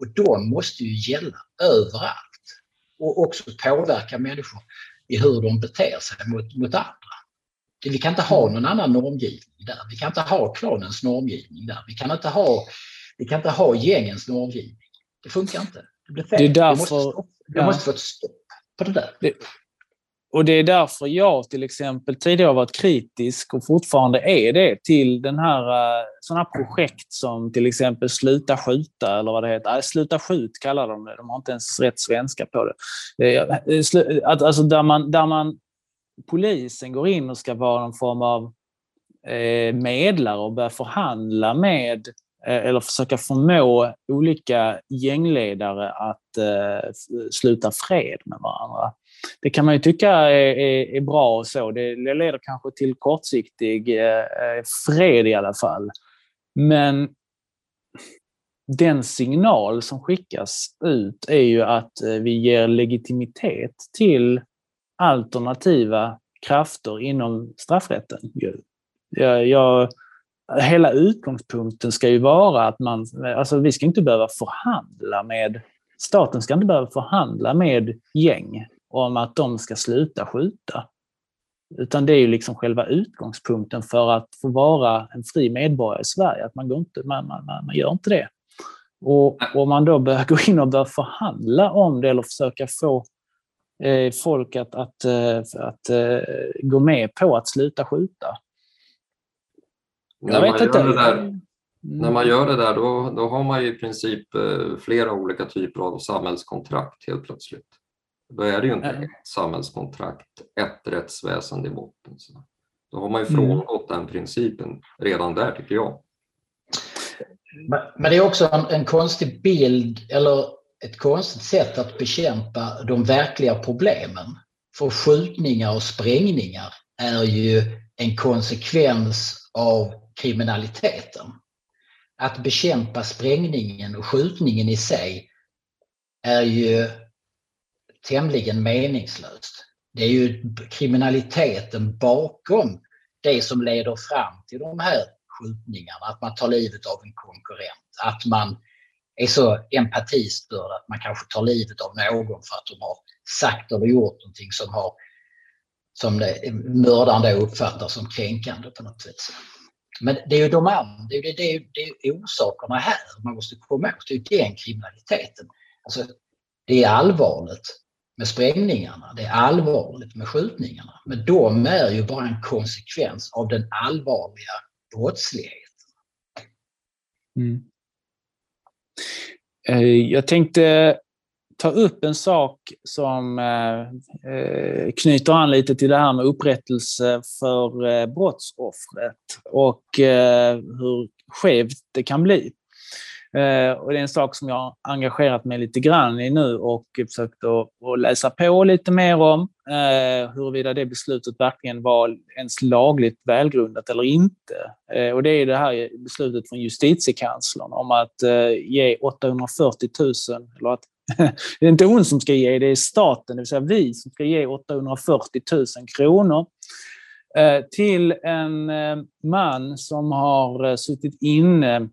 Och de måste ju gälla överallt och också påverka människor i hur de beter sig mot, mot andra. Vi kan inte ha någon annan normgivning där. Vi kan inte ha klanens normgivning där. Vi kan inte ha, vi kan inte ha gängens normgivning. Det funkar inte. Det blir fel. Det, är därför, det, måste, ja. måste få ett stopp på det där. Det, och det är därför jag till exempel tidigare varit kritisk och fortfarande är det till den här, eh, sådana här projekt som till exempel Sluta skjuta eller vad det heter. Sluta skjut kallar de det. De har inte ens rätt svenska på det. Eh, eh, alltså där man, där man polisen går in och ska vara någon form av medlare och börja förhandla med eller försöka förmå olika gängledare att sluta fred med varandra det kan man ju tycka är, är, är bra och så. Det, leder kanske till kortsiktig eh, fred i alla fall. Men den signal som skickas ut är ju att eh, vi ger legitimitet till alternativa krafter inom straffrätten. Jag, jag, hela utgångspunkten ska ju vara att man, alltså vi ska inte behöva förhandla med, staten ska inte behöva förhandla med gäng om att de ska sluta skjuta. Utan det är ju liksom själva utgångspunkten för att få vara en fri medborgare i Sverige, att man, går inte, man, man, man gör inte det. Och om man då börjar gå in och börja förhandla om det eller försöka få eh, folk att, att, eh, att eh, gå med på att sluta skjuta. Jag vet inte. Där, när man gör det där då, då har man ju i princip eh, flera olika typer av samhällskontrakt helt plötsligt. Då är det ju inte ett samhällskontrakt, ett rättsväsende i botten. Så då har man ju mm. frångått mm. den principen redan där tycker jag. Men det är också en, en konstig bild eller ett konstigt sätt att bekämpa de verkliga problemen. För skjutningar och sprängningar är ju en konsekvens av kriminaliteten. Att bekämpa sprängningen och skjutningen i sig är ju tämligen meningslöst. Det är ju kriminaliteten bakom det som leder fram till de här skjutningarna, att man tar livet av en konkurrent, att man är så empatistörd att man kanske tar livet av någon för att de har sagt eller gjort någonting som, har, som mördaren då uppfattar som kränkande på något sätt. Men det är ju de andra, det är, det, är, det är orsakerna här man måste komma åt. Det är den kriminaliteten. Alltså, det är allvarligt med sprängningarna, det är allvarligt med skjutningarna. Men de är ju bara en konsekvens av den allvarliga brottsligheten. Mm. Eh, jag tänkte ta upp en sak som eh, eh, knyter an lite till det här med upprättelse för brottsoffret och hur skevt det kan bli. Eh, och det är en sak som jag har engagerat mig lite grann i nu och försökt att, läsa på lite mer om. Eh, huruvida det beslutet verkligen var ens lagligt välgrundat eller inte. Eh, och det är det här beslutet från justitiekanslern om att eh, ge 840 000, eller att det är inte hon som ska ge, det är staten, det vill säga vi som ska ge 840 000 kronor eh, till en man som har suttit inne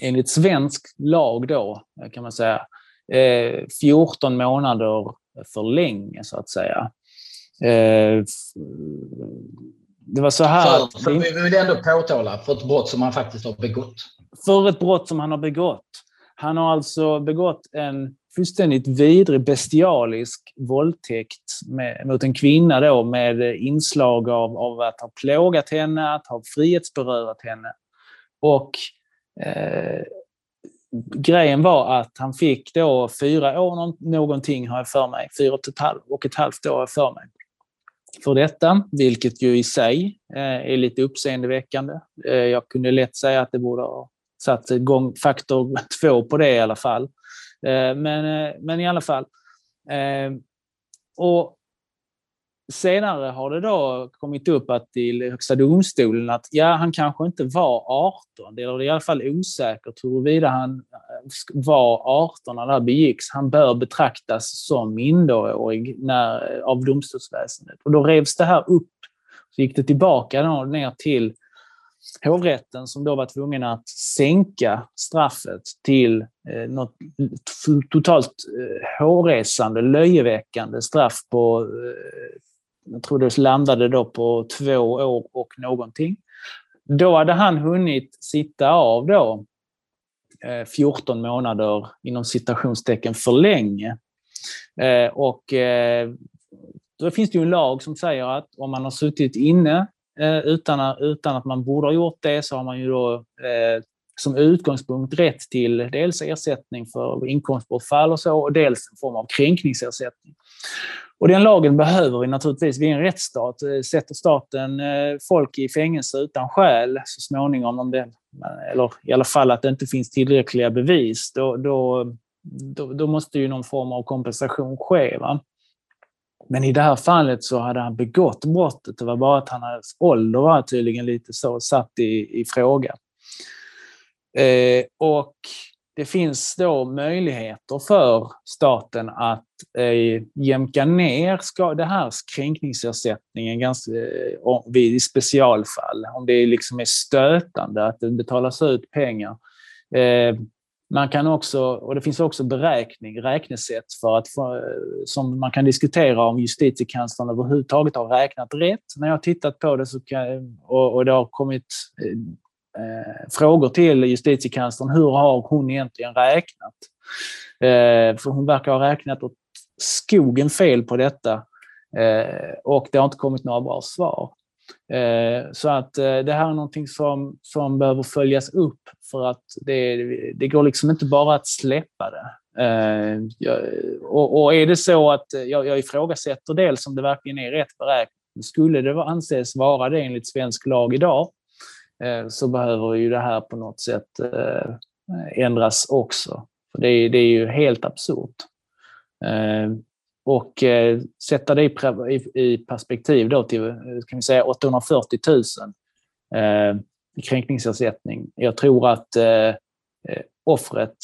enligt svensk lag då, kan man säga, 14 eh, månader för länge så att säga. Eh, det var så här... För, för vi vill ändå påtala för ett brott som han faktiskt har begått. För ett brott som han har begått. Han har alltså begått en fullständigt vidrig, bestialisk våldtäkt med, mot en kvinna då med inslag av, av att ha plågat henne, att ha frihetsberövat henne. Och Eh, grejen var att han fick då fyra år någonting, har jag för mig. Fyra och ett, halv, och ett halvt år har jag för mig. För detta, vilket ju i sig eh, är lite uppseendeväckande. Eh, jag kunde lätt säga att det borde ha satt igång faktor två på det i alla fall. Eh, men, eh, men i alla fall. Eh, och senare har det då kommit upp att till Högsta domstolen att ja, han kanske inte var 18, det är i alla fall osäkert huruvida han eh, var 18 när det här begicks. Han bör betraktas som minderårig när, eh, av domstolsväsendet. Och då revs det här upp. Så gick det tillbaka då, ner till hovrätten som då var tvungen att sänka straffet till eh, något totalt eh, hårresande, löjeväckande straff på eh, jag tror det landade då på två år och någonting. Då hade han hunnit sitta av då eh, 14 månader inom citationstecken för länge. Eh, och eh, då finns det ju en lag som säger att om man har suttit inne utan, utan att man borde ha gjort det så har man ju då som utgångspunkt rätt till dels ersättning för inkomstbortfall och så och dels en form av kränkningsersättning. Och den lagen behöver vi naturligtvis. Vi är en rättsstat. Eh, sätter staten eh, folk i fängelse utan skäl så småningom, om det, eller i alla fall att det inte finns tillräckliga bevis, då, då, då, då måste ju någon form av kompensation ske. Va? Men i det här fallet så hade han begått brottet. Det var bara att hans ålder var tydligen lite så satt i, i fråga. Eh, och det finns då möjligheter för staten att eh, jämka ner ska, det här kränkningsersättningen ganska, eh, vid specialfall. Om det liksom är stötande att det betalas ut pengar. Eh, man kan också, och det finns också beräkning, räknesätt för att för, som man kan diskutera om justitiekanslern överhuvudtaget har räknat rätt. När jag har tittat på det så kan, och, och det har kommit eh, eh frågor till justitiekanslern. Hur har hon egentligen räknat? Eh, för hon verkar ha räknat åt skogen fel på detta eh, och det har inte kommit några bra svar. Eh, så att eh, det här är någonting som, som behöver följas upp för att det, det går liksom inte bara att släppa det. Eh, och, och är det så att eh, jag, jag ifrågasätter dels om det verkligen är rätt beräknat. Skulle det anses vara det enligt svensk lag idag eh, så behöver ju det här på något sätt eh, ändras också. För det, det är ju helt absurt. Eh, och eh, sätta det i, perspektiv då till eh, kan vi säga 840 000 i kränkningsersättning. Jag tror att offret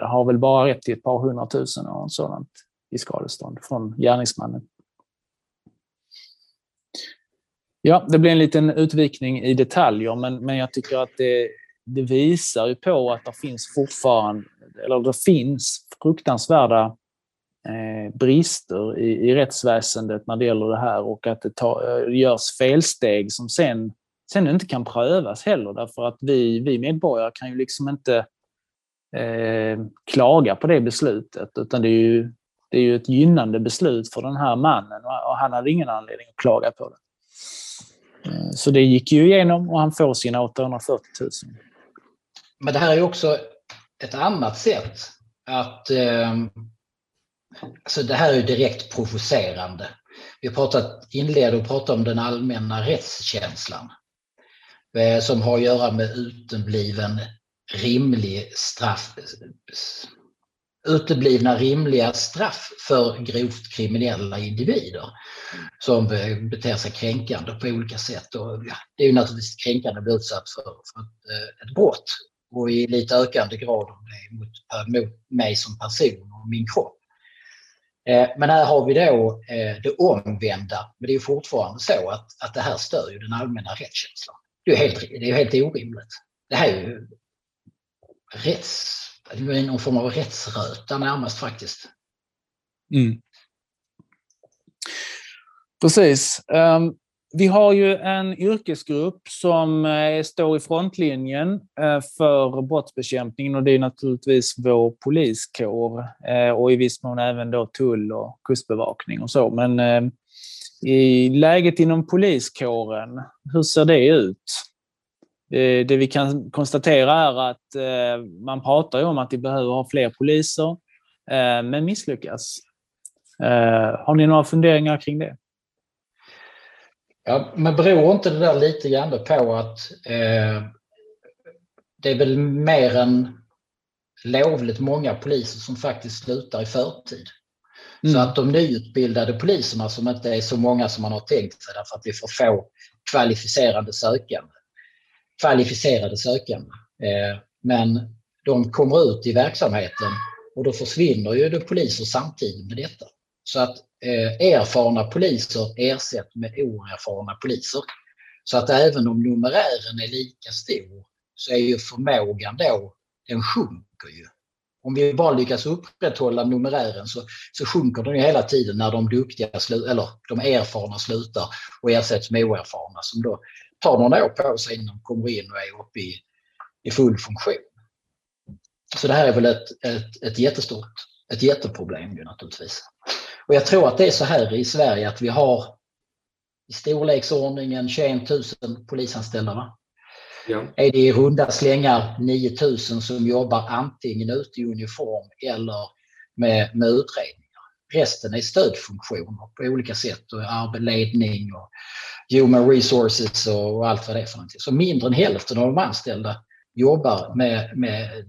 har, väl bara rätt till ett par hundratusen och sådant i skadestånd från gärningsmannen. Ja, det blir en liten utvikning i detaljer, men, men jag tycker att det, det visar ju på att det finns fortfarande, eller det finns fruktansvärda Eh, brister i, i rättsväsendet när det gäller det här och att det, ta, eh, görs felsteg som sen, sen inte kan prövas heller därför att vi, vi medborgare kan ju liksom inte eh, klaga på det beslutet utan det är ju, det är ju ett gynnande beslut för den här mannen och han hade ingen anledning att klaga på det. Eh, så det gick ju igenom och han får sina 840 000. Men det här är ju också ett annat sätt att eh Alltså det här är ju direkt provocerande. Vi pratat, inleder och pratar om den allmänna rättskänslan eh, som har att göra med utebliven rimlig straff, uteblivna rimliga straff för grovt kriminella individer som beter sig kränkande på olika sätt. Och det är ju naturligtvis kränkande att bli utsatt för, för ett, eh, ett brott och i lite ökande grad mot, mot mig som person och min kropp. Eh, men här har vi då eh, det omvända. Men det är fortfarande så att, att det här stör ju den allmänna rättskänslan. Det är helt, det är helt orimligt. Det här är ju rätts, någon form av rättsröta närmast faktiskt. Mm. Precis. Um, vi har ju en yrkesgrupp som eh, står i frontlinjen eh, för brottsbekämpningen och det är naturligtvis vår poliskår eh, och i viss mån även då tull och kustbevakning och så. Men i läget inom poliskåren, hur ser det ut? Det vi kan konstatera är att man pratar om att vi behöver ha fler poliser, men misslyckas. Har ni några funderingar kring det? Ja, men beror inte det där lite grann på att eh, det är väl mer än lovligt många poliser som faktiskt slutar i förtid. Mm. Så att de nyutbildade poliserna som inte är så många som man har tänkt sig därför att vi får få kvalificerade sökande. Kvalificerade sökande. Eh, men de kommer ut i verksamheten och då försvinner ju det poliser samtidigt med detta. Så att eh, erfarna poliser ersätts med oerfarna poliser. Så att även om numerären är lika stor så är ju förmågan då, den sjunker ju. Om vi bara lyckas upprätthålla numerären så, så sjunker den ju hela tiden när de duktiga, eller de erfarna slutar och ersätts med oerfarna som då tar några år på sig innan de kommer in och är uppe i, i full funktion. Så det här är väl ett, ett, ett jättestort, ett jätteproblem ju naturligtvis. Och jag tror att det är så här i Sverige att vi har i storleksordningen 21 000 polisanställda. Va? Ja. Är det i runda slängar 9 000 som jobbar antingen ute i uniform eller med, med utredningar. Resten är stödfunktioner på olika sätt och arbetsledning och human resources och allt vad det är för någonting. Så mindre än hälften av de anställda jobbar med, med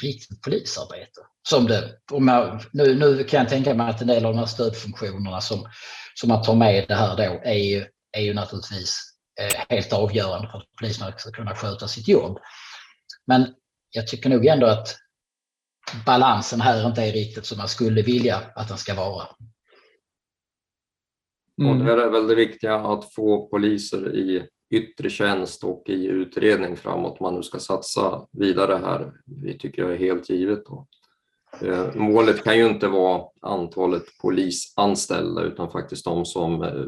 riktigt polisarbete. Som det, jag, nu, nu kan jag tänka mig att en del av de här stödfunktionerna som, som man tar med det här då är ju, är ju naturligtvis eh, helt avgörande för att poliserna ska kunna sköta sitt jobb. Men jag tycker nog ändå att balansen här inte är riktigt som man skulle vilja att den ska vara. Mm. Och det är väl det viktiga att få poliser i yttre tjänst och i utredning framåt man nu ska satsa vidare här. Det tycker jag är helt givet. Då. Eh, målet kan ju inte vara antalet polisanställda utan faktiskt de som eh,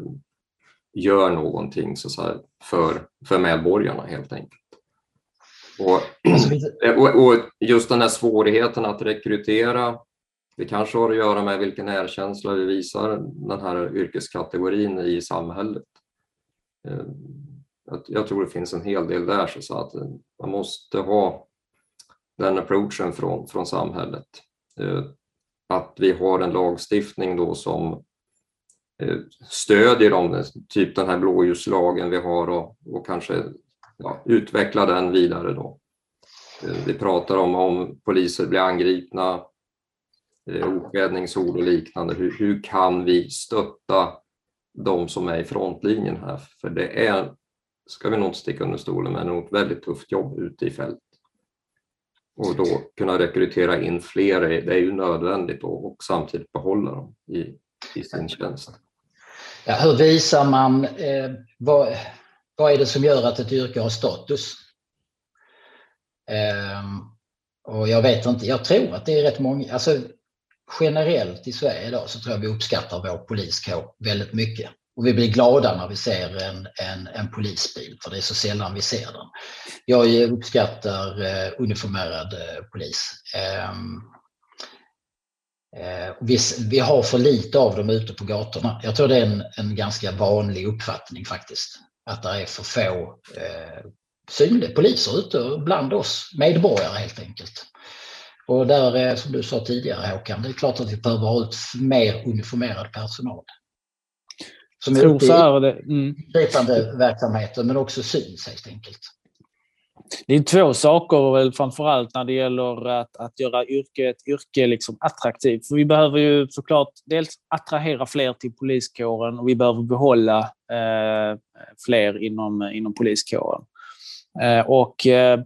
gör någonting så här, för, för medborgarna helt enkelt. Och, alltså, och, och, just den här svårigheten att rekrytera, det kanske har att göra med vilken erkänsla vi visar den här yrkeskategorin i samhället. Eh, jag tror det finns en hel del där så att man måste ha den approachen från, från samhället. Eh, att vi har en lagstiftning då som eh, stödjer dem, typ den här blåljuslagen vi har och, och kanske ja, utveckla den vidare. Då. Eh, vi pratar om om poliser blir angripna, okvädningsord och liknande. Hur, hur kan vi stötta de som är i frontlinjen här? För det är, ska vi nog inte sticka under stolen med, ett väldigt tufft jobb ute i fält och då kunna rekrytera in fler, det är ju nödvändigt och, och samtidigt behålla dem i, i sin tjänst. Ja, hur visar man, eh, vad, vad är det som gör att ett yrke har status? Eh, och jag vet inte, jag tror att det är rätt många, alltså generellt i Sverige idag så tror jag vi uppskattar vår poliskår väldigt mycket. Och vi blir glada när vi ser en, en, en polisbil, för det är så sällan vi ser den. Jag uppskattar eh, uniformerad eh, polis. Ehm, eh, vi, vi, har för lite av dem ute på gatorna. Jag tror det är en, en ganska vanlig uppfattning faktiskt. Att det är för få eh, synliga poliser ute bland oss medborgare helt enkelt. Och där, som du sa tidigare Håkan, det är klart att vi behöver ha ut mer uniformerad personal. Som är ute i det. Mm. verksamheten men också syns helt enkelt. Det är två saker väl framförallt när det gäller att, att göra yrke, ett yrke liksom attraktivt. För vi behöver ju såklart dels attrahera fler till poliskåren och vi behöver behålla eh, fler inom, inom poliskåren. Eh, och eh,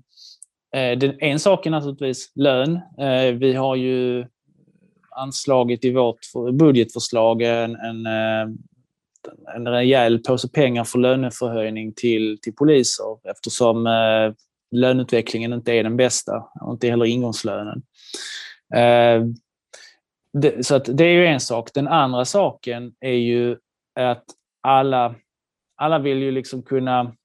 den, en sak är naturligtvis lön. Eh, vi har ju anslagit i vårt budgetförslag en, en en, en rejäl påse pengar för löneförhöjning till, till poliser eftersom eh, löneutvecklingen inte är den bästa och inte heller ingångslönen. Eh, det, så att det är ju en sak. Den andra saken är ju att alla, alla vill ju liksom kunna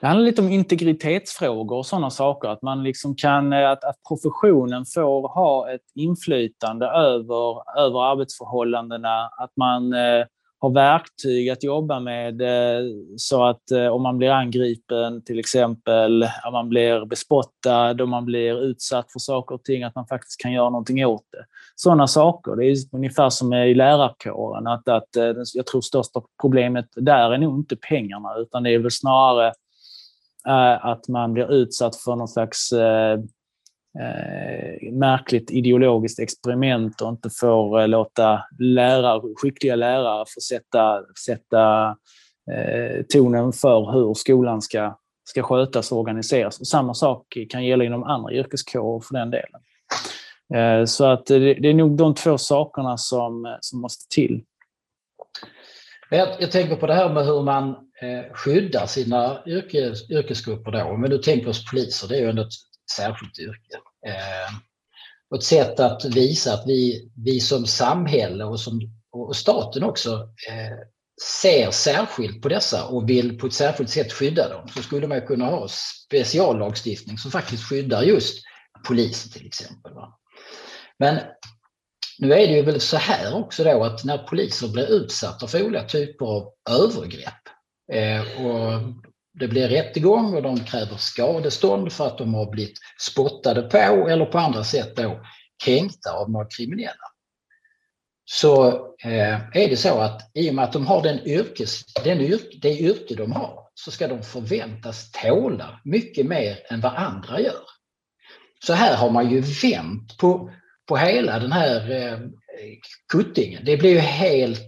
det handlar lite om integritetsfrågor och sådana saker. Att man liksom kan, eh, att, att professionen får ha ett inflytande över, över arbetsförhållandena. Att man eh, har verktyg att jobba med eh, så att eh, om man blir angripen till exempel, om man blir bespottad, om man blir utsatt för saker och ting, att man faktiskt kan göra någonting åt det. Sådana saker. Det är ungefär som i lärarkåren. Att, att, eh, jag tror största problemet där är nog inte pengarna, utan det är väl snarare att man blir utsatt för någon slags eh, eh, märkligt ideologiskt experiment och inte får eh, låta lärare, skickliga lärare få sätta, sätta eh, tonen för hur skolan ska, ska skötas och organiseras. Och samma sak kan gälla inom andra yrkeskårer för den delen. Eh, så att det, det, är nog de två sakerna som, som måste till. Jag, jag tänker på det här med hur man eh, skyddar sina yrkes, yrkesgrupper då. Men du tänker oss poliser, det är ju ändå ett särskilt yrke. Eh, och ett sätt att visa att vi, vi som samhälle och, som, och staten också eh, ser särskilt på dessa och vill på ett särskilt sätt skydda dem så skulle man kunna ha speciallagstiftning som faktiskt skyddar just poliser till exempel. Va? Men nu är det ju väl så här också då att när poliser blir utsatta för olika typer av övergrepp eh, och det blir rättegång och de kräver skadestånd för att de har blivit spottade på eller på andra sätt då kränkta av några kriminella. Så eh, är det så att i och med att de har den yrkes, den yrke, det yrke de har så ska de förväntas tåla mycket mer än vad andra gör. Så här har man ju vänt på, på hela den här eh, kuttingen. Det blir ju helt...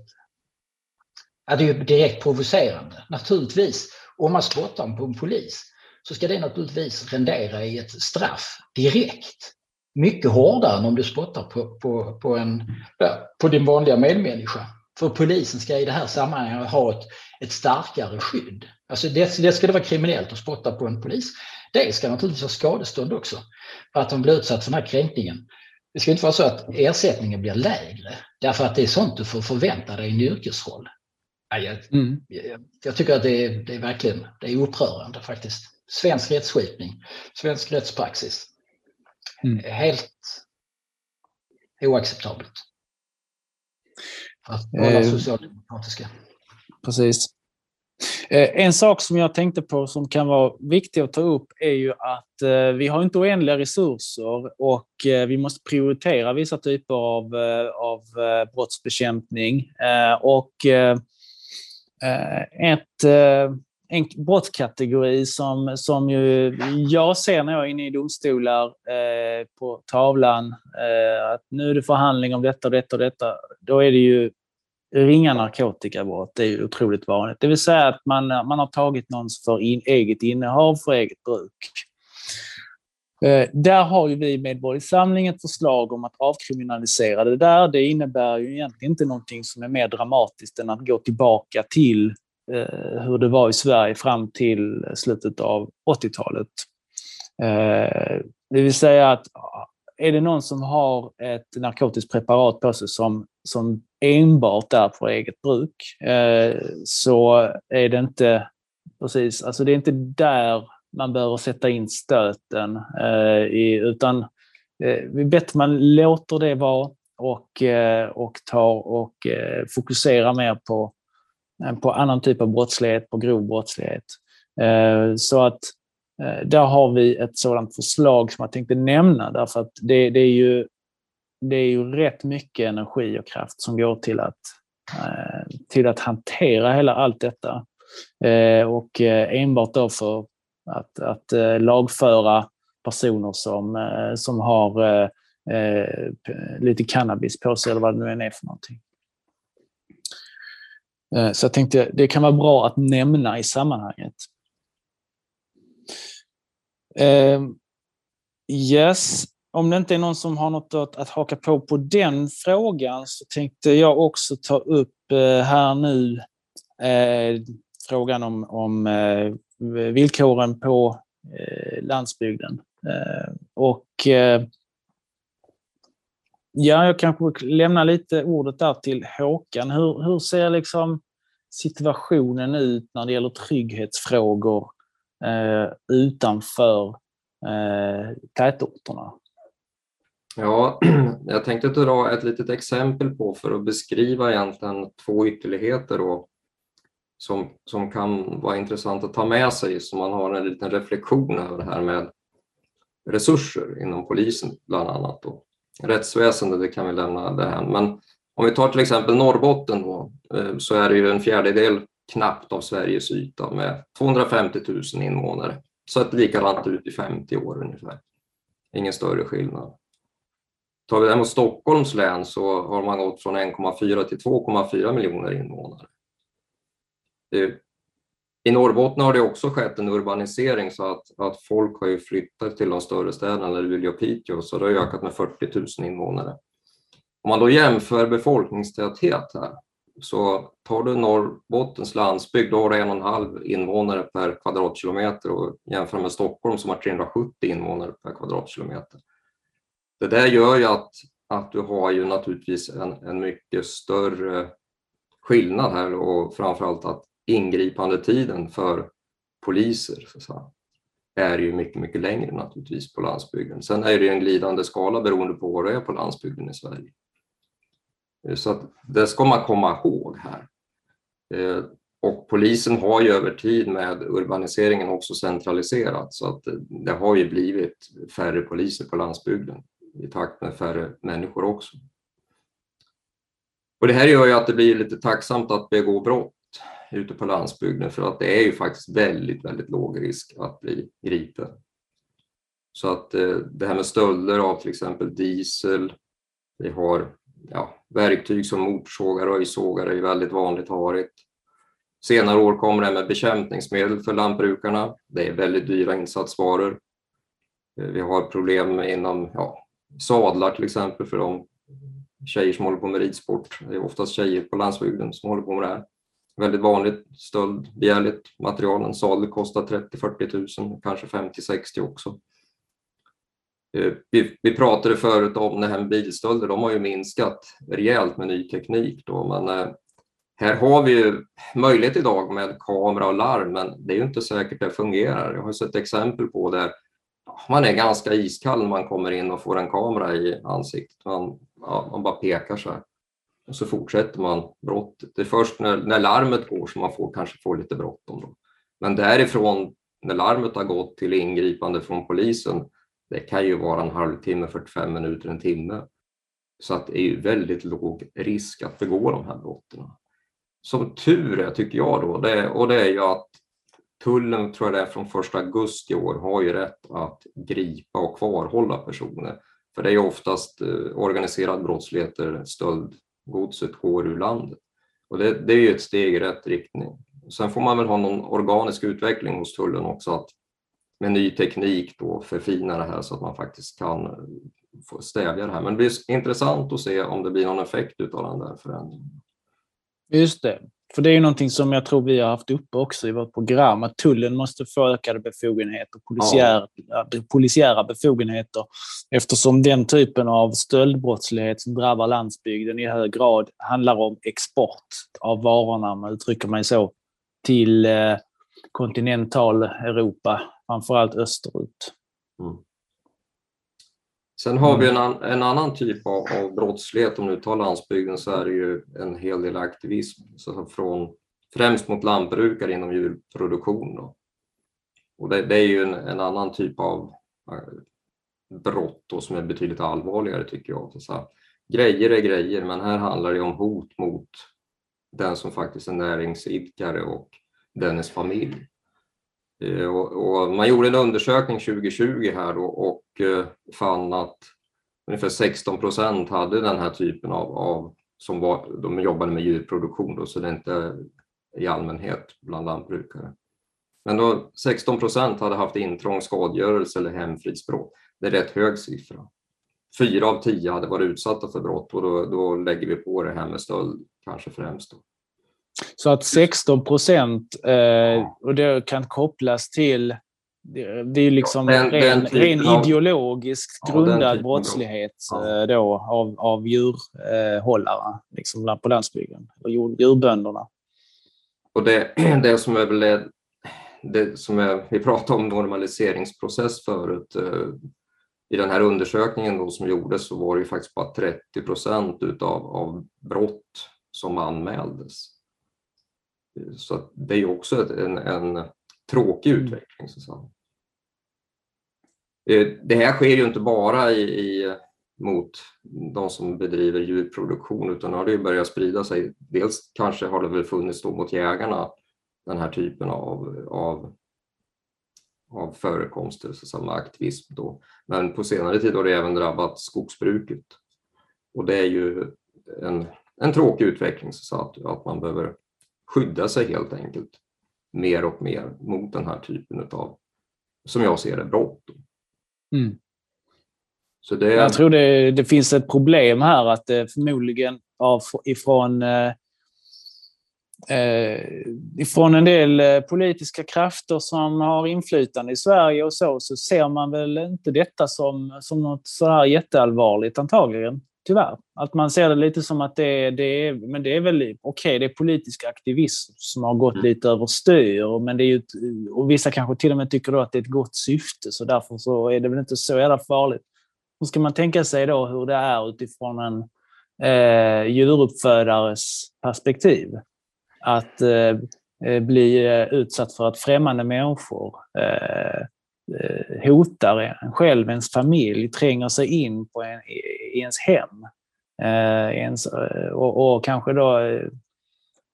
Ja, det är ju direkt provocerande, naturligtvis. Om man spottar på en polis så ska det naturligtvis rendera i ett straff direkt. Mycket hårdare än om du spottar på, på, på, en, på din vanliga medmänniska. För polisen ska i det här sammanhanget ha ett, ett starkare skydd. Alltså det, det ska det vara kriminellt att spotta på en polis. Det ska naturligtvis ha skadestånd också för att de blir utsatt för den här kränkningen. Det ska inte vara så att ersättningen blir lägre därför att det är sånt du får förvänta dig i en yrkesroll. Jag, mm. jag, jag tycker att det är, det är verkligen det är upprörande faktiskt. Svensk rättsskipning, svensk rättspraxis. Mm. Helt oacceptabelt. För att vara eh, socialdemokratiska. Precis. Eh, en sak som jag tänkte på som kan vara viktig att ta upp är ju att eh, vi har inte oändliga resurser och eh, vi måste prioritera vissa typer av, av brottsbekämpning. Och ett, en brottskategori som, som ju jag ser när jag är inne i domstolar på tavlan, att nu är det förhandling om detta och detta och detta, då är det ju ringa narkotikabrott det är otroligt vanligt. Det vill säga att man, man har tagit någons för in, eget innehav, för eget bruk. Eh, där har ju vi i Medborgerlig Samling ett förslag om att avkriminalisera det där. Det innebär ju egentligen inte någonting som är mer dramatiskt än att gå tillbaka till eh, hur det var i Sverige fram till slutet av 80-talet. Eh, det vill säga att är det någon som har ett narkotiskt preparat på sig som, som enbart är för eget bruk eh, så är det inte precis, alltså det är inte där man behöver sätta in stöten eh, i, utan eh, det är bättre man låter det vara och, eh, och tar och eh, fokuserar mer på, eh, på annan typ av brottslighet, på grov brottslighet. Eh, så att Eh, där har vi ett sådant förslag som jag tänkte nämna därför att det, det är ju det är ju rätt mycket energi och kraft som går till att, eh, till att hantera hela allt detta. Eh, och enbart då för att, att lagföra personer som, som har lite cannabis på sig eller vad det nu än är för någonting. Så jag tänkte det kan vara bra att nämna i sammanhanget. Ehm, yes, om det inte är någon som har något att, att haka på på den frågan så tänkte jag också ta upp eh, här nu eh, frågan om, om eh, villkoren på eh, landsbygden. Eh, och eh, ja, jag kanske lämnar lite ordet där till Håkan. Hur, hur ser liksom situationen ut när det gäller trygghetsfrågor Eh, utanför eh, tätorterna? Ja, jag tänkte dra ett litet exempel på för att beskriva egentligen två ytterligheter då, som, som kan vara intressant att ta med sig så man har en liten reflektion över det här med resurser inom polisen bland annat. Då. Rättsväsendet det kan vi lämna det här. Men om vi tar till exempel Norrbotten då, eh, så är det ju en fjärdedel knappt av Sveriges yta med 250 000 invånare. Så ett likadant ut i 50 år ungefär. Ingen större skillnad. Tar vi däremot Stockholms län så har man gått från 1,4 till 2,4 miljoner invånare. I Norrbotten har det också skett en urbanisering så att, att folk har ju flyttat till de större städerna, eller Luleå och Piteå, så det har ökat med 40 000 invånare. Om man då jämför befolkningstäthet här, så tar du Norrbottens landsbygd, då har du en och en halv invånare per kvadratkilometer och jämför med Stockholm som har 370 invånare per kvadratkilometer. Det där gör ju att, att du har ju naturligtvis en, en mycket större skillnad här och framförallt att ingripandetiden för poliser så säga, är ju mycket, mycket längre naturligtvis på landsbygden. Sen är det en glidande skala beroende på var du är på landsbygden i Sverige. Eh, så att det ska man komma ihåg här. Eh, och polisen har ju över tid med urbaniseringen också centraliserat så att eh, det har ju blivit färre poliser på landsbygden i takt med färre människor också. Och det här gör ju att det blir lite tacksamt att begå brott ute på landsbygden för att det är ju faktiskt väldigt, väldigt låg risk att bli gripen. Så att det här med stölder av till exempel diesel, vi har ja, verktyg som motorsågar och röjsågar är väldigt vanligt har varit. Senare år kommer det med bekämpningsmedel för lantbrukarna. Det är väldigt dyra insatsvaror. Eh, vi har problem inom ja, sadlar till exempel för de tjejer som håller på med ridsport. Det är oftast tjejer på landsbygden som håller på med det här. Väldigt vanligt stöldbegärligt material. En sadel kostar 30-40 000, kanske 50-60 också. Eh, vi, vi, pratade förut om det här med bilstölder, de har ju minskat rejält med ny teknik. Då, men eh, här har vi ju möjlighet idag med kamera och larm, men det är ju inte säkert det fungerar. Jag har sett exempel på där man är ganska iskall när man kommer in och får en kamera i ansiktet. Man, ja, man bara pekar så här. Och så fortsätter man brottet. Det är först när, när larmet går som man får, kanske får lite bråttom. Men därifrån, när larmet har gått till ingripande från polisen, det kan ju vara en halvtimme, 45 minuter, en timme. Så att det är ju väldigt låg risk att begå de här brotten. Som tur är, tycker jag då, det, och det är ju att tullen, tror jag det är från 1 augusti i år, har ju rätt att gripa och kvarhålla personer. För det är ju oftast eh, organiserad brottslighet där stöldgodset går ur landet. Och det, det är ju ett steg i rätt riktning. Sen får man väl ha någon organisk utveckling hos tullen också, att med ny teknik då förfina det här så att man faktiskt kan få stävja det här. Men det blir intressant att se om det blir någon effekt av den där förändringen. Just det. För det är någonting som jag tror vi har haft uppe också i vårt program, att tullen måste få ökade befogenheter, polisiära, ja. polisiära befogenheter, eftersom den typen av stöldbrottslighet som drabbar landsbygden i hög grad handlar om export av varorna, om man uttrycker mig så, till eh, kontinental Europa, framförallt österut. Mm. Sen har vi en, an, en annan typ av, av, brottslighet, om du tar landsbygden så är det ju en hel del aktivism, så från, främst mot lantbrukare inom djurproduktion. Då. Och det, det är ju en, en, annan typ av eh, brott då, som är betydligt allvarligare tycker jag. Så här, grejer är grejer, men här handlar det om hot mot den som faktiskt är näringsidkare och dennes familj. Eh, och, och man gjorde en undersökning 2020 här då och eh, fann att ungefär 16 procent hade den här typen av, av som var, de jobbade med djurproduktion, då, så det är inte i allmänhet bland lantbrukare. Men då 16 procent hade haft intrång, skadegörelse eller hemfridsbrott. Det är rätt hög siffra. Fyra av tio hade varit utsatta för brott och då, då lägger vi på det här med stöld kanske främst. Då. Så att 16 procent, eh, och det kan kopplas till det är liksom den, ren, den ren ideologiskt ja, grundad brottslighet ja. Eh, då, av, av djurhållare liksom på landsbygden, eller djurbönderna. Och det, det som är väl det som är, vi pratade om normaliseringsprocess förut. Eh, I den här undersökningen då som gjordes så var det ju faktiskt bara 30 procent utav, av brott som anmäldes. Så det är också en, en tråkig mm. utveckling. Så eh, det här sker ju inte bara i, i, mot de som bedriver djurproduktion utan nu har det börjat sprida sig. Dels kanske har det väl funnits då mot jägarna den här typen av, av, av förekomster, så aktivism. Då. Men på senare tid har det även drabbat skogsbruket. Och det är ju en, en tråkig utveckling så att, att man behöver skydda sig helt enkelt mer och mer mot den här typen av, som jag ser det, brott. Mm. Så det... Jag tror det, det finns ett problem här att det förmodligen av, ifrån, eh, eh, ifrån en del eh, politiska krafter som har inflytande i Sverige och så, så ser man väl inte detta som, som något sådär jätteallvarligt antagligen tyvärr. Att man ser det lite som att det, det är, men det är väl okej, okay, det är politisk aktivism som har gått mm. lite överstyr, men det är ju, och vissa kanske till och med tycker då att det är ett gott syfte, så därför så är det väl inte så jävla farligt. Hur ska man tänka sig då hur det är utifrån en eh, djuruppfödares perspektiv? Att eh, eh bli eh, utsatt för att främmande människor eh, Eh, hotar en själv, ens familj, tränger sig in på en, i ens hem. Eh, ens, eh, och, och, kanske då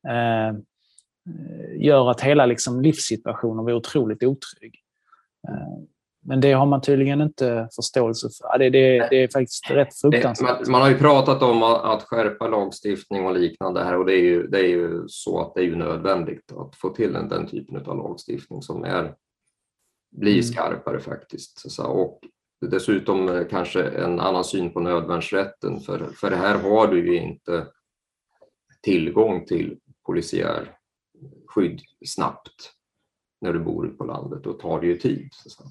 eh, gör att hela liksom, livssituationen blir otroligt otrygg. Eh, men det har man tydligen inte förståelse för. Det, det, det är faktiskt rätt fruktansvärt. Man, man, har ju pratat om att skärpa lagstiftning och liknande här och det är ju, det är ju så att det är ju nödvändigt att få till en, den typen av lagstiftning som är, blir mm. skarpare faktiskt. Och dessutom eh, kanske en annan syn på nödvärnsrätten för, för här har du ju inte tillgång till polisiär skydd snabbt när du bor ute på landet. Då tar det ju tid. Så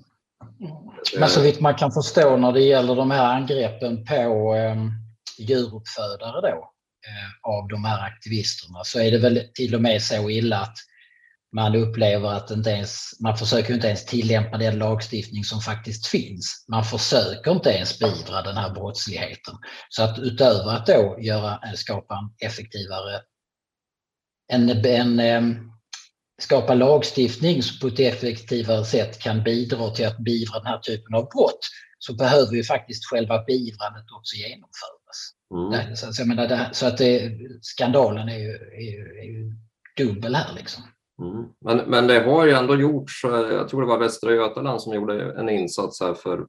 Men så vitt man kan förstå när det gäller de här angreppen på eh, djuruppfödare då, eh, av de här aktivisterna så är det väl till och med så illa att man upplever att inte ens, man försöker inte ens tillämpa den lagstiftning som faktiskt finns. Man försöker inte ens beivra den här brottsligheten. Så att utöver att då göra, skapa en effektivare, en, en, en skapa lagstiftning som på ett effektivare sätt kan bidra till att beivra den här typen av brott så behöver ju faktiskt själva beivrandet också genomföras. Mm. Så, så, menar, det, så att det, skandalen är ju, är, ju, är ju dubbel här liksom. Mm. Men, men det har ju ändå gjorts, eh, jag tror det var Västra Götaland som gjorde en insats här för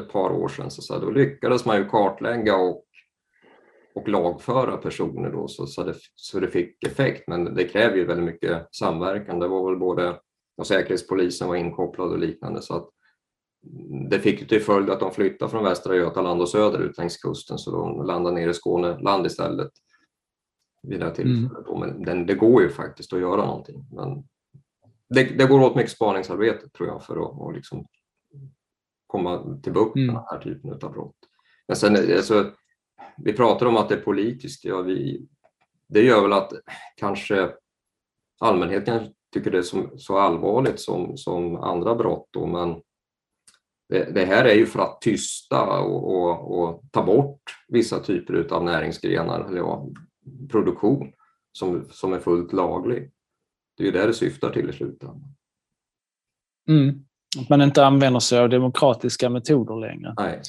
ett par år sedan. Så, så då lyckades man ju kartlägga och och lagföra personer då, så, så, det, så det fick effekt. Men det kräver ju väldigt mycket samverkan. Det var väl både och Säkerhetspolisen var inkopplad och liknande. Så att det fick ju till följd att de flyttade från Västra Götaland och söderut längs kusten så de landade ner i Skåneland istället. Vid det här tillfället. Mm. Men den, det går ju faktiskt att göra någonting. Men det, det går åt mycket spaningsarbete tror jag för att och liksom komma till bukt med mm. den här typen av brott. Men sen, alltså, vi pratar om att det är politiskt. Ja, vi, det gör väl att kanske allmänheten tycker det är som, så allvarligt som, som andra brott. Då, men det, det, här är ju för att tysta och, och, och, ta bort vissa typer av näringsgrenar eller ja, produktion som, som är fullt laglig. Det är ju det det syftar till i slutändan. Mm. Att man inte använder sig av demokratiska metoder längre. Nej.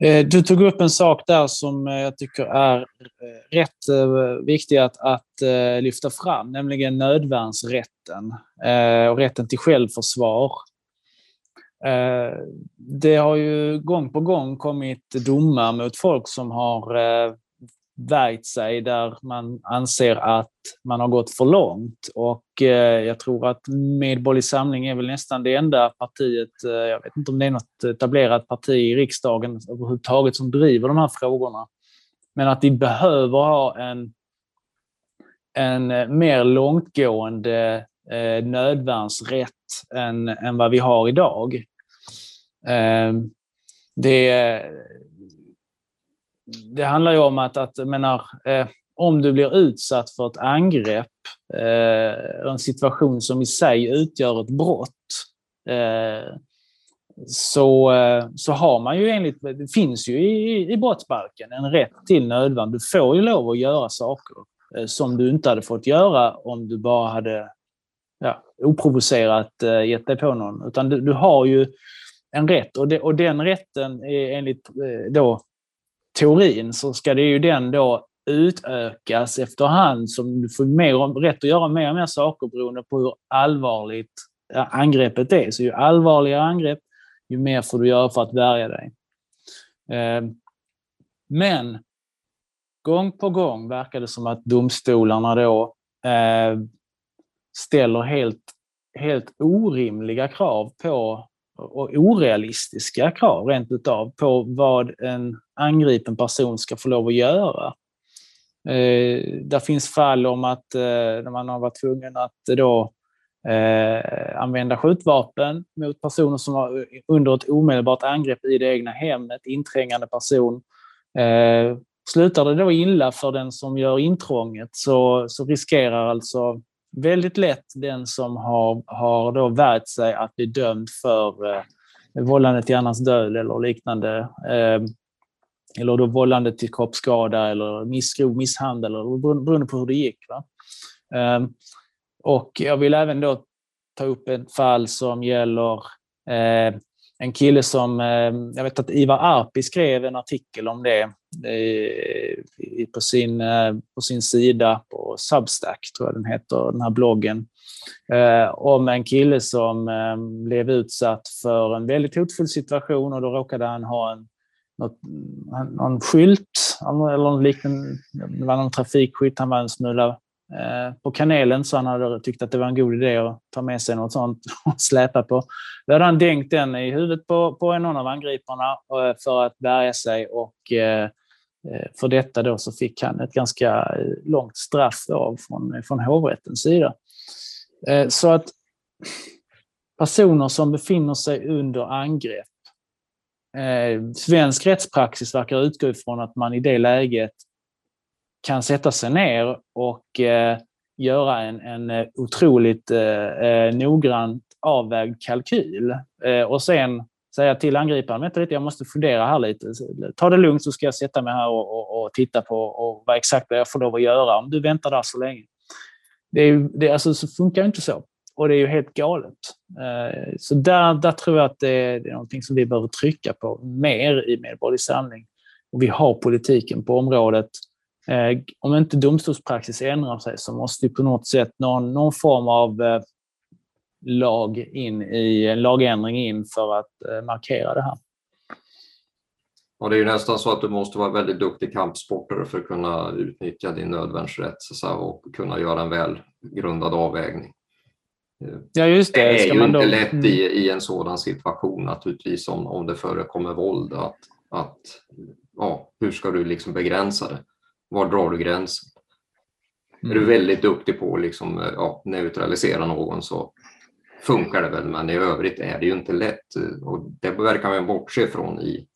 Eh, du tog upp en sak där som eh, jag tycker är eh, rätt viktig att, att lyfta fram, nämligen nödvärnsrätten och rätten till självförsvar. Det har ju gång på gång kommit domar mot folk som har värjt sig där man anser att man har gått för långt. Och eh, jag tror att Medborgerlig Samling är väl nästan det enda partiet, eh, jag vet inte om det är något etablerat parti i riksdagen överhuvudtaget som driver de här frågorna. Men att vi behöver ha en, en eh, mer långtgående eh, nödvärnsrätt än, än vad vi har idag. Eh, det, det handlar ju om att, att menar, eh, om du blir utsatt för ett angrepp, eh, en situation som i sig utgör ett brott, eh, så, eh, så har man ju enligt, det finns ju i, i brottsbalken en rätt till nödvärn. Du får ju lov att göra saker eh, som du inte hade fått göra om du bara hade ja, oprovocerat eh, gett dig på någon. Utan du, du har ju en rätt och, det, och den rätten är enligt eh, då teorin så ska det ju den då utökas efterhand som du får mer, rätt att göra mer och mer saker beroende på hur allvarligt angreppet är. Så ju allvarligare angrepp, ju mer får du göra för att värja dig. Eh, men gång på gång verkar det som att domstolarna då eh, ställer helt, helt orimliga krav på och orealistiska krav rent utav på vad en angripen person ska få lov att göra. Eh, där finns fall om att eh, man har varit tvungen att då eh, använda skjutvapen mot personer som var eh, under ett omedelbart angrepp i det egna hemmet, inträngande person. Eh, slutar det då illa för den som gör intrånget så, så riskerar alltså väldigt lätt den som har, har då värjt sig att bli dömd för eh, vållande till annans död eller liknande. Eh, eller då vållande till kroppsskada eller missgrov misshandel, eller beroende på hur det gick. Va? Eh, och jag vill även då ta upp ett fall som gäller eh, en kille som, eh, jag vet att Ivar Arpi skrev en artikel om det Eh, på sin, eh, på sin sida på Substack, tror jag den heter, den här bloggen, eh, om en kille som blev utsatt för en väldigt hotfull situation och då råkade han ha en något, någon skylt eller någon liknande, det var någon trafikskylt, han var en smula Eh, på kanelen så han hade tyckt att det var en god idé att ta med sig något sånt och släpa på. Då hade han dängt den i huvudet på, på någon av angriparna eh, för att värja sig och eh, för detta då så fick han ett ganska långt straff av från, från hovrättens sida. Så att personer som befinner sig under angrepp svensk rättspraxis verkar utgå ifrån att man i det läget kan sätta sig ner och eh, göra en, en eh, otroligt eh, eh, noggrant avvägd kalkyl. Eh, och sen säga till angriparen, vänta lite, jag måste fundera här lite. Ta det lugnt så ska jag sätta mig här och, och, och titta på och vad exakt jag får lov att göra om du väntar där så länge. Det, är, det alltså, så funkar inte så. Och det är ju helt galet. Eh, så där, där tror jag att det är, det är någonting som vi behöver trycka på mer i Medborgerlig Samling. Och vi har politiken på området. Eh, om inte domstolspraxis ändrar sig så måste ju på något sätt någon, någon form av eh, lag in i, en lagändring in för att markera det här. Och det är ju nästan så att du måste vara väldigt duktig kampsportare för att kunna utnyttja din nödvärnsrätt och kunna göra en välgrundad avvägning. Ja, just det. det är Ska ju inte då... lätt i, i en sådan situation naturligtvis om, om det förekommer våld. Att, att, ja, hur ska du liksom begränsa det? Var drar du gränsen? Mm. Är du mm. väldigt duktig på att liksom, ja, neutralisera någon så funkar det väl, men i övrigt är det ju inte lätt. Och det verkar man bortse från i,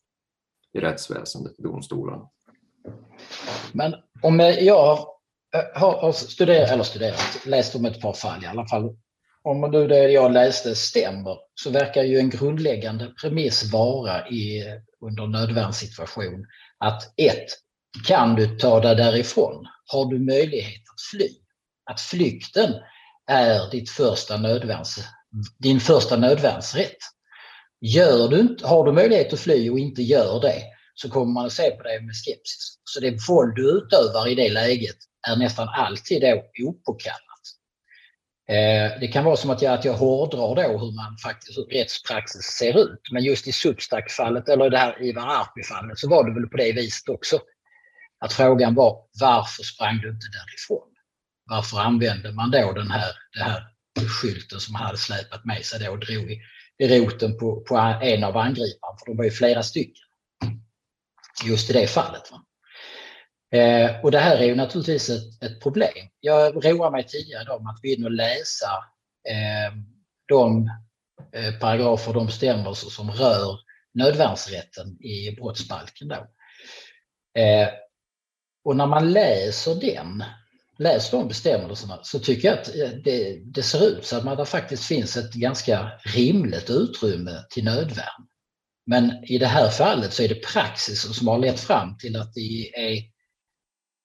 i rättsväsendet, i domstolarna. Men om jag har, har studerat, eller studerat, läst om ett par fall i alla fall om nu det jag läste stämmer så verkar ju en grundläggande premiss vara i, under nödvärnssituation att ett, kan du ta dig därifrån? Har du möjlighet att fly? Att flykten är ditt första nödvärns, din första nödvärnsrätt. Gör du inte, har du möjlighet att fly och inte gör det så kommer man att se på det med skepsis. Så det våld du utövar i det läget är nästan alltid då opåkallat. Eh, det kan vara som att jag, att jag hårdrar då hur man faktiskt, hur rättspraxis ser ut. Men just i Substack-fallet eller det här Ivar Arpi-fallet så var det väl på det viset också. Att frågan var varför sprang du inte därifrån? Varför använde man då den här, den här skylten som han hade släpat med sig då och drog i, i roten på, på en av angriparna? För de var ju flera stycken. Just i det fallet. Va? Eh, och det här är ju naturligtvis ett, ett problem. Jag roar mig tidigare om att gå in och läsa eh, de eh, paragrafer, de bestämmelser som rör nödvärnsrätten i brottsbalken. Då. Eh, och när man läser den, läser de bestämmelserna så tycker jag att eh, det, det ser ut så att man, det faktiskt finns ett ganska rimligt utrymme till nödvärn. Men i det här fallet så är det praxis som har lett fram till att det är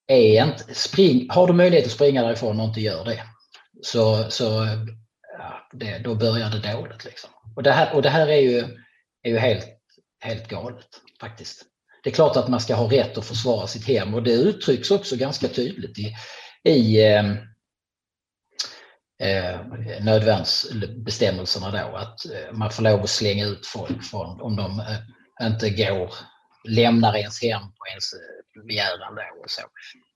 är inte, spring, har du möjlighet att springa därifrån och inte gör det, så, så ja, det, då börjar det dåligt. Liksom. Och, det här, och det här är ju, är ju helt, helt galet faktiskt. Det är klart att man ska ha rätt att försvara sitt hem och det uttrycks också ganska tydligt i, i eh, eh, nödvärnsbestämmelserna då, att eh, man får lov att slänga ut folk från, om de eh, inte går, lämnar ens hem på ens eh, begäran då och så.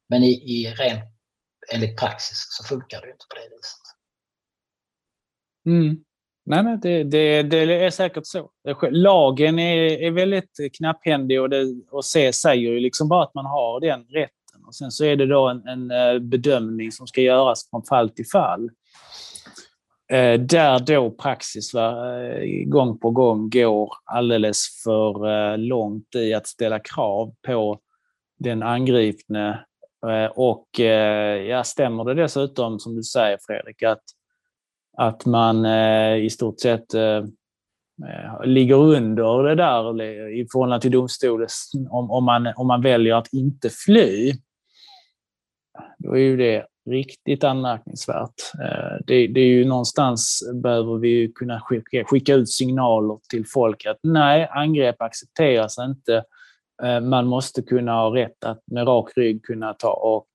Men i, i ren, enligt praxis så funkar det inte på det viset. Mm. Nej, nej det, det, det, är säkert så. Lagen är, är väldigt knapphändig och, det, och C säger ju liksom bara att man har den rätten. Och sen så är det då en, en eh, bedömning som ska göras från fall till fall. Eh, där då praxis va, eh, gång på gång går alldeles för eh, långt i att ställa krav på den angripne. Eh, och ja, stämmer det dessutom, som du säger Fredrik, att, att man eh, i stort sett eh, eh, ligger under det där i förhållande till domstolen om, om, man, om man väljer att inte fly, då är ju det riktigt anmärkningsvärt. Det, det är ju någonstans behöver vi kunna skicka, skicka ut signaler till folk att nej, angrepp accepteras inte man måste kunna ha rätt att med rak rygg kunna ta och,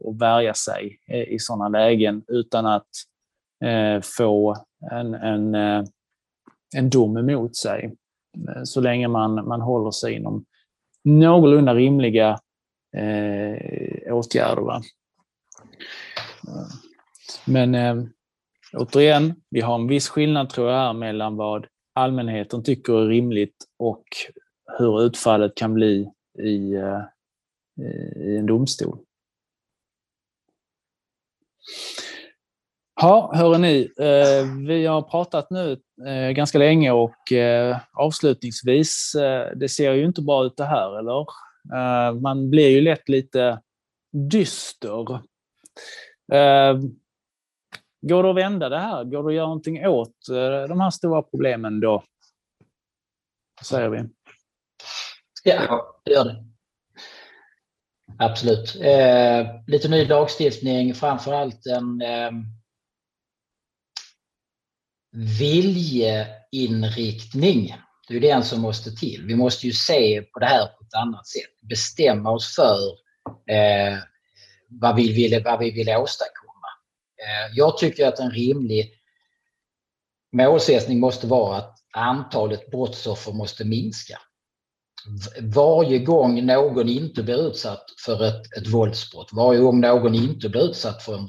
och värja sig i sådana lägen utan att Eh, få en, en, eh, en dom emot sig. Eh, så länge man, man håller sig inom någorlunda rimliga eh, åtgärder. Va? Men eh, återigen, vi har en viss skillnad tror jag här mellan vad allmänheten tycker är rimligt och hur utfallet kan bli i, eh, i en domstol. Ja, hörru ni, eh, vi har pratat nu eh, ganska länge och eh, avslutningsvis, eh, det ser ju inte bra ut det här, eller? Eh, man blir ju lätt lite dyster. Går det att vända det här? Går det att göra någonting åt de här stora problemen då? Säger vi. Ja, det gör det. Absolut. Eh, lite ny lagstiftning, framförallt en eh, viljeinriktning. Det är den som måste till. Vi måste ju se på det här på ett annat sätt. Bestämma oss för eh, vad, vi vill, vad vi vill åstadkomma. Eh, jag tycker att en rimlig målsättning måste vara att antalet brottsoffer måste minska varje gång någon inte blir utsatt för ett, ett våldsbrott, varje gång någon inte blir utsatt för en,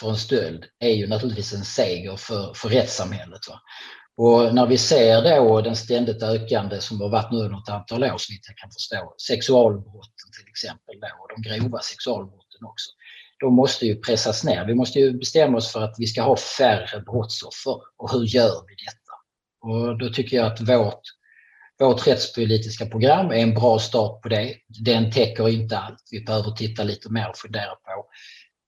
för en stöld är ju naturligtvis en seger för, för rättssamhället. Va? Och när vi ser då den ständigt ökande, som har varit nu under ett antal år så vitt jag kan förstå, sexualbrotten till exempel då, och de grova sexualbrotten också, de måste ju pressas ner. Vi måste ju bestämma oss för att vi ska ha färre brottsoffer. Och hur gör vi detta? Och då tycker jag att vårt vårt rättspolitiska program är en bra start på det. Den täcker inte allt. Vi behöver titta lite mer och fundera på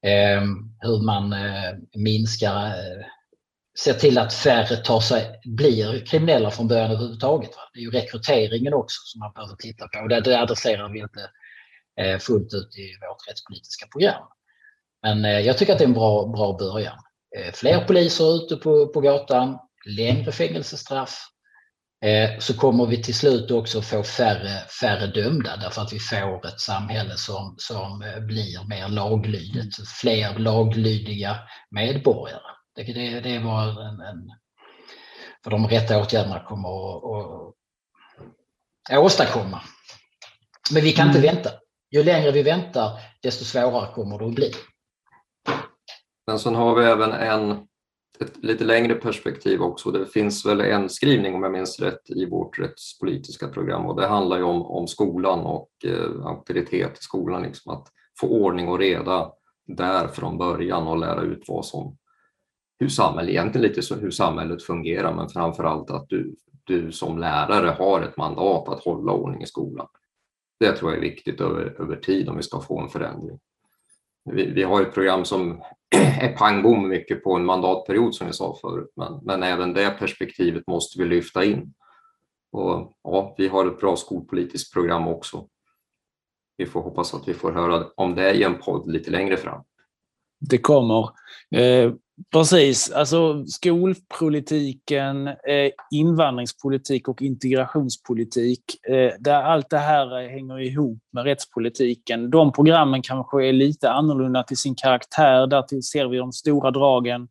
Ehm, hur man eh, minskar, eh, ser till att färre tar sig, blir kriminella från början överhuvudtaget. Va? Det är ju rekryteringen också som man behöver titta på. Det, det adresserar vi inte eh, fullt ut i vårt rättspolitiska program. Men eh, jag tycker att det är en bra, bra början. Eh, fler poliser ute på, på gatan, längre fängelsestraff, Eh, så kommer vi till slut också få färre, färre dömda därför att vi får ett samhälle som, som eh, blir mer laglydigt, fler laglydiga medborgare. Det, det, det var en, en, för de rätta åtgärderna kommer att, att åstadkomma. Men vi kan inte mm. vänta. Ju längre vi väntar, desto svårare kommer det att bli. Men sen har vi även en ett lite längre perspektiv också. Det finns väl en skrivning, om jag minns rätt, i vårt rättspolitiska program och det handlar ju om, om skolan och eh, auktoritet i skolan, liksom att få ordning och reda där från början och lära ut vad som, hur samhället, egentligen lite så hur samhället fungerar, men framför allt att du, du som lärare har ett mandat att hålla ordning i skolan. Det tror jag är viktigt över, över tid om vi ska få en förändring. Vi, vi har ett program som är pang bom mycket på en mandatperiod som jag sa förut, men, men även det perspektivet måste vi lyfta in. Och, ja, vi har ett bra skolpolitiskt program också. Vi får hoppas att vi får höra om det i en podd lite längre fram. Det kommer. Eh, Precis, alltså skolpolitiken, eh, invandringspolitik och integrationspolitik, eh, där allt det här eh, hänger ihop med rättspolitiken. De programmen kanske är lite annorlunda till sin karaktär, där ser vi de stora dragen.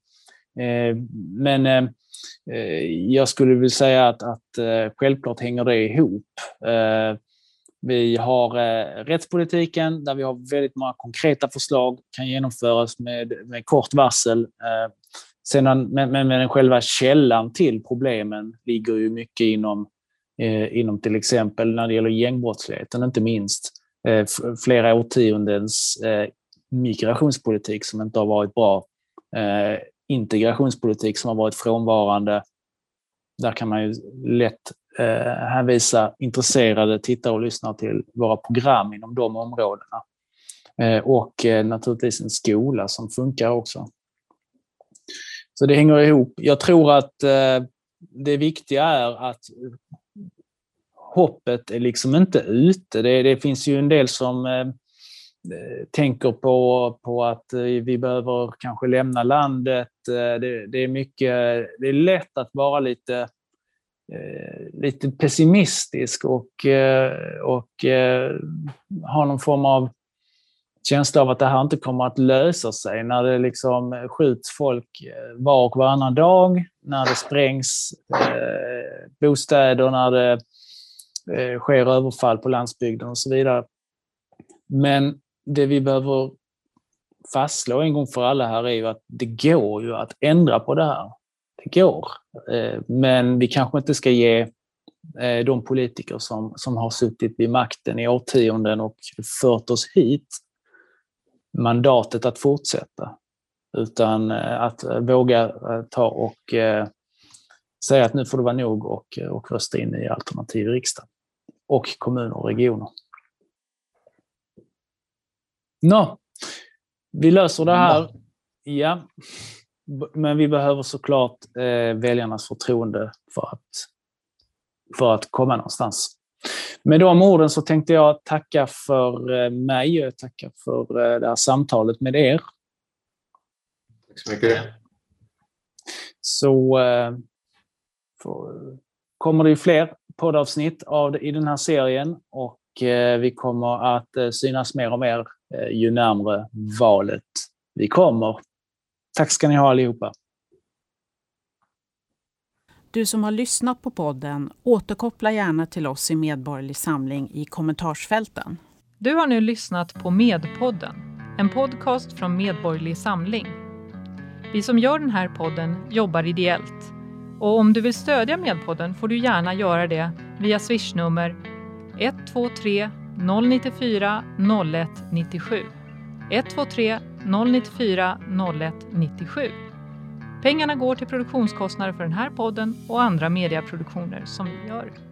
Eh, men eh, eh, jag skulle vilja säga att, att självklart hänger det ihop. Vi har eh, rättspolitiken där vi har väldigt många konkreta förslag kan genomföras med, med kort varsel. Eh, sedan, men, men, men själva källan till problemen ligger ju mycket inom, eh, inom till exempel när det gäller gängbrottsligheten, inte minst eh, flera årtiondens eh, migrationspolitik som inte har varit bra. Eh, integrationspolitik som har varit frånvarande. Där kan man ju lätt eh, hänvisa intresserade tittare och lyssnare till våra program inom de områdena. Eh, och eh, naturligtvis en skola som funkar också. Så det hänger ihop. Jag tror att eh, det viktiga är att hoppet är liksom inte ute. Det, det finns ju en del som eh, tänker på, på att eh, vi behöver kanske lämna landet. Eh, det, det, är mycket, det är lätt att vara lite eh, Eh, lite pessimistisk och, eh, och eh, har någon form av känsla av att det här inte kommer att lösa sig när det liksom skjuts folk var och varannan dag, när det sprängs eh, bostäder, när det eh, sker överfall på landsbygden och så vidare. Men det vi behöver fastslå en gång för alla här är ju att det går ju att ändra på det här. Det går. Eh, men vi kanske inte ska ge eh, de politiker som, som har suttit vid makten i årtionden och fört oss hit mandatet att fortsätta. Utan eh, att våga ta och säga att nu får det vara nog och, och rösta in i alternativ riksdag. Och kommuner och regioner. Nå, vi löser det här. Ja. Men vi behöver såklart eh, väljarnas förtroende för att, för att komma någonstans. Med de orden så tänkte jag tacka för eh, mig och tacka för eh, det här samtalet med er. Tack så mycket. Så eh, för, kommer det fler poddavsnitt av, i den här serien och vi kommer att synas mer och mer ju närmre valet vi kommer. Tack ska ni ha allihopa. Du som har lyssnat på podden, återkoppla gärna till oss i Medborgerlig Samling i kommentarsfälten. Du har nu lyssnat på Medpodden, en podcast från Medborgerlig Samling. Vi som gör den här podden jobbar ideellt. Och om du vill stödja Medpodden får du gärna göra det via swishnummer 123 094 0197. 123 094 01 97. Pengarna går till produktionskostnader för den här podden och andra mediaproduktioner som vi gör.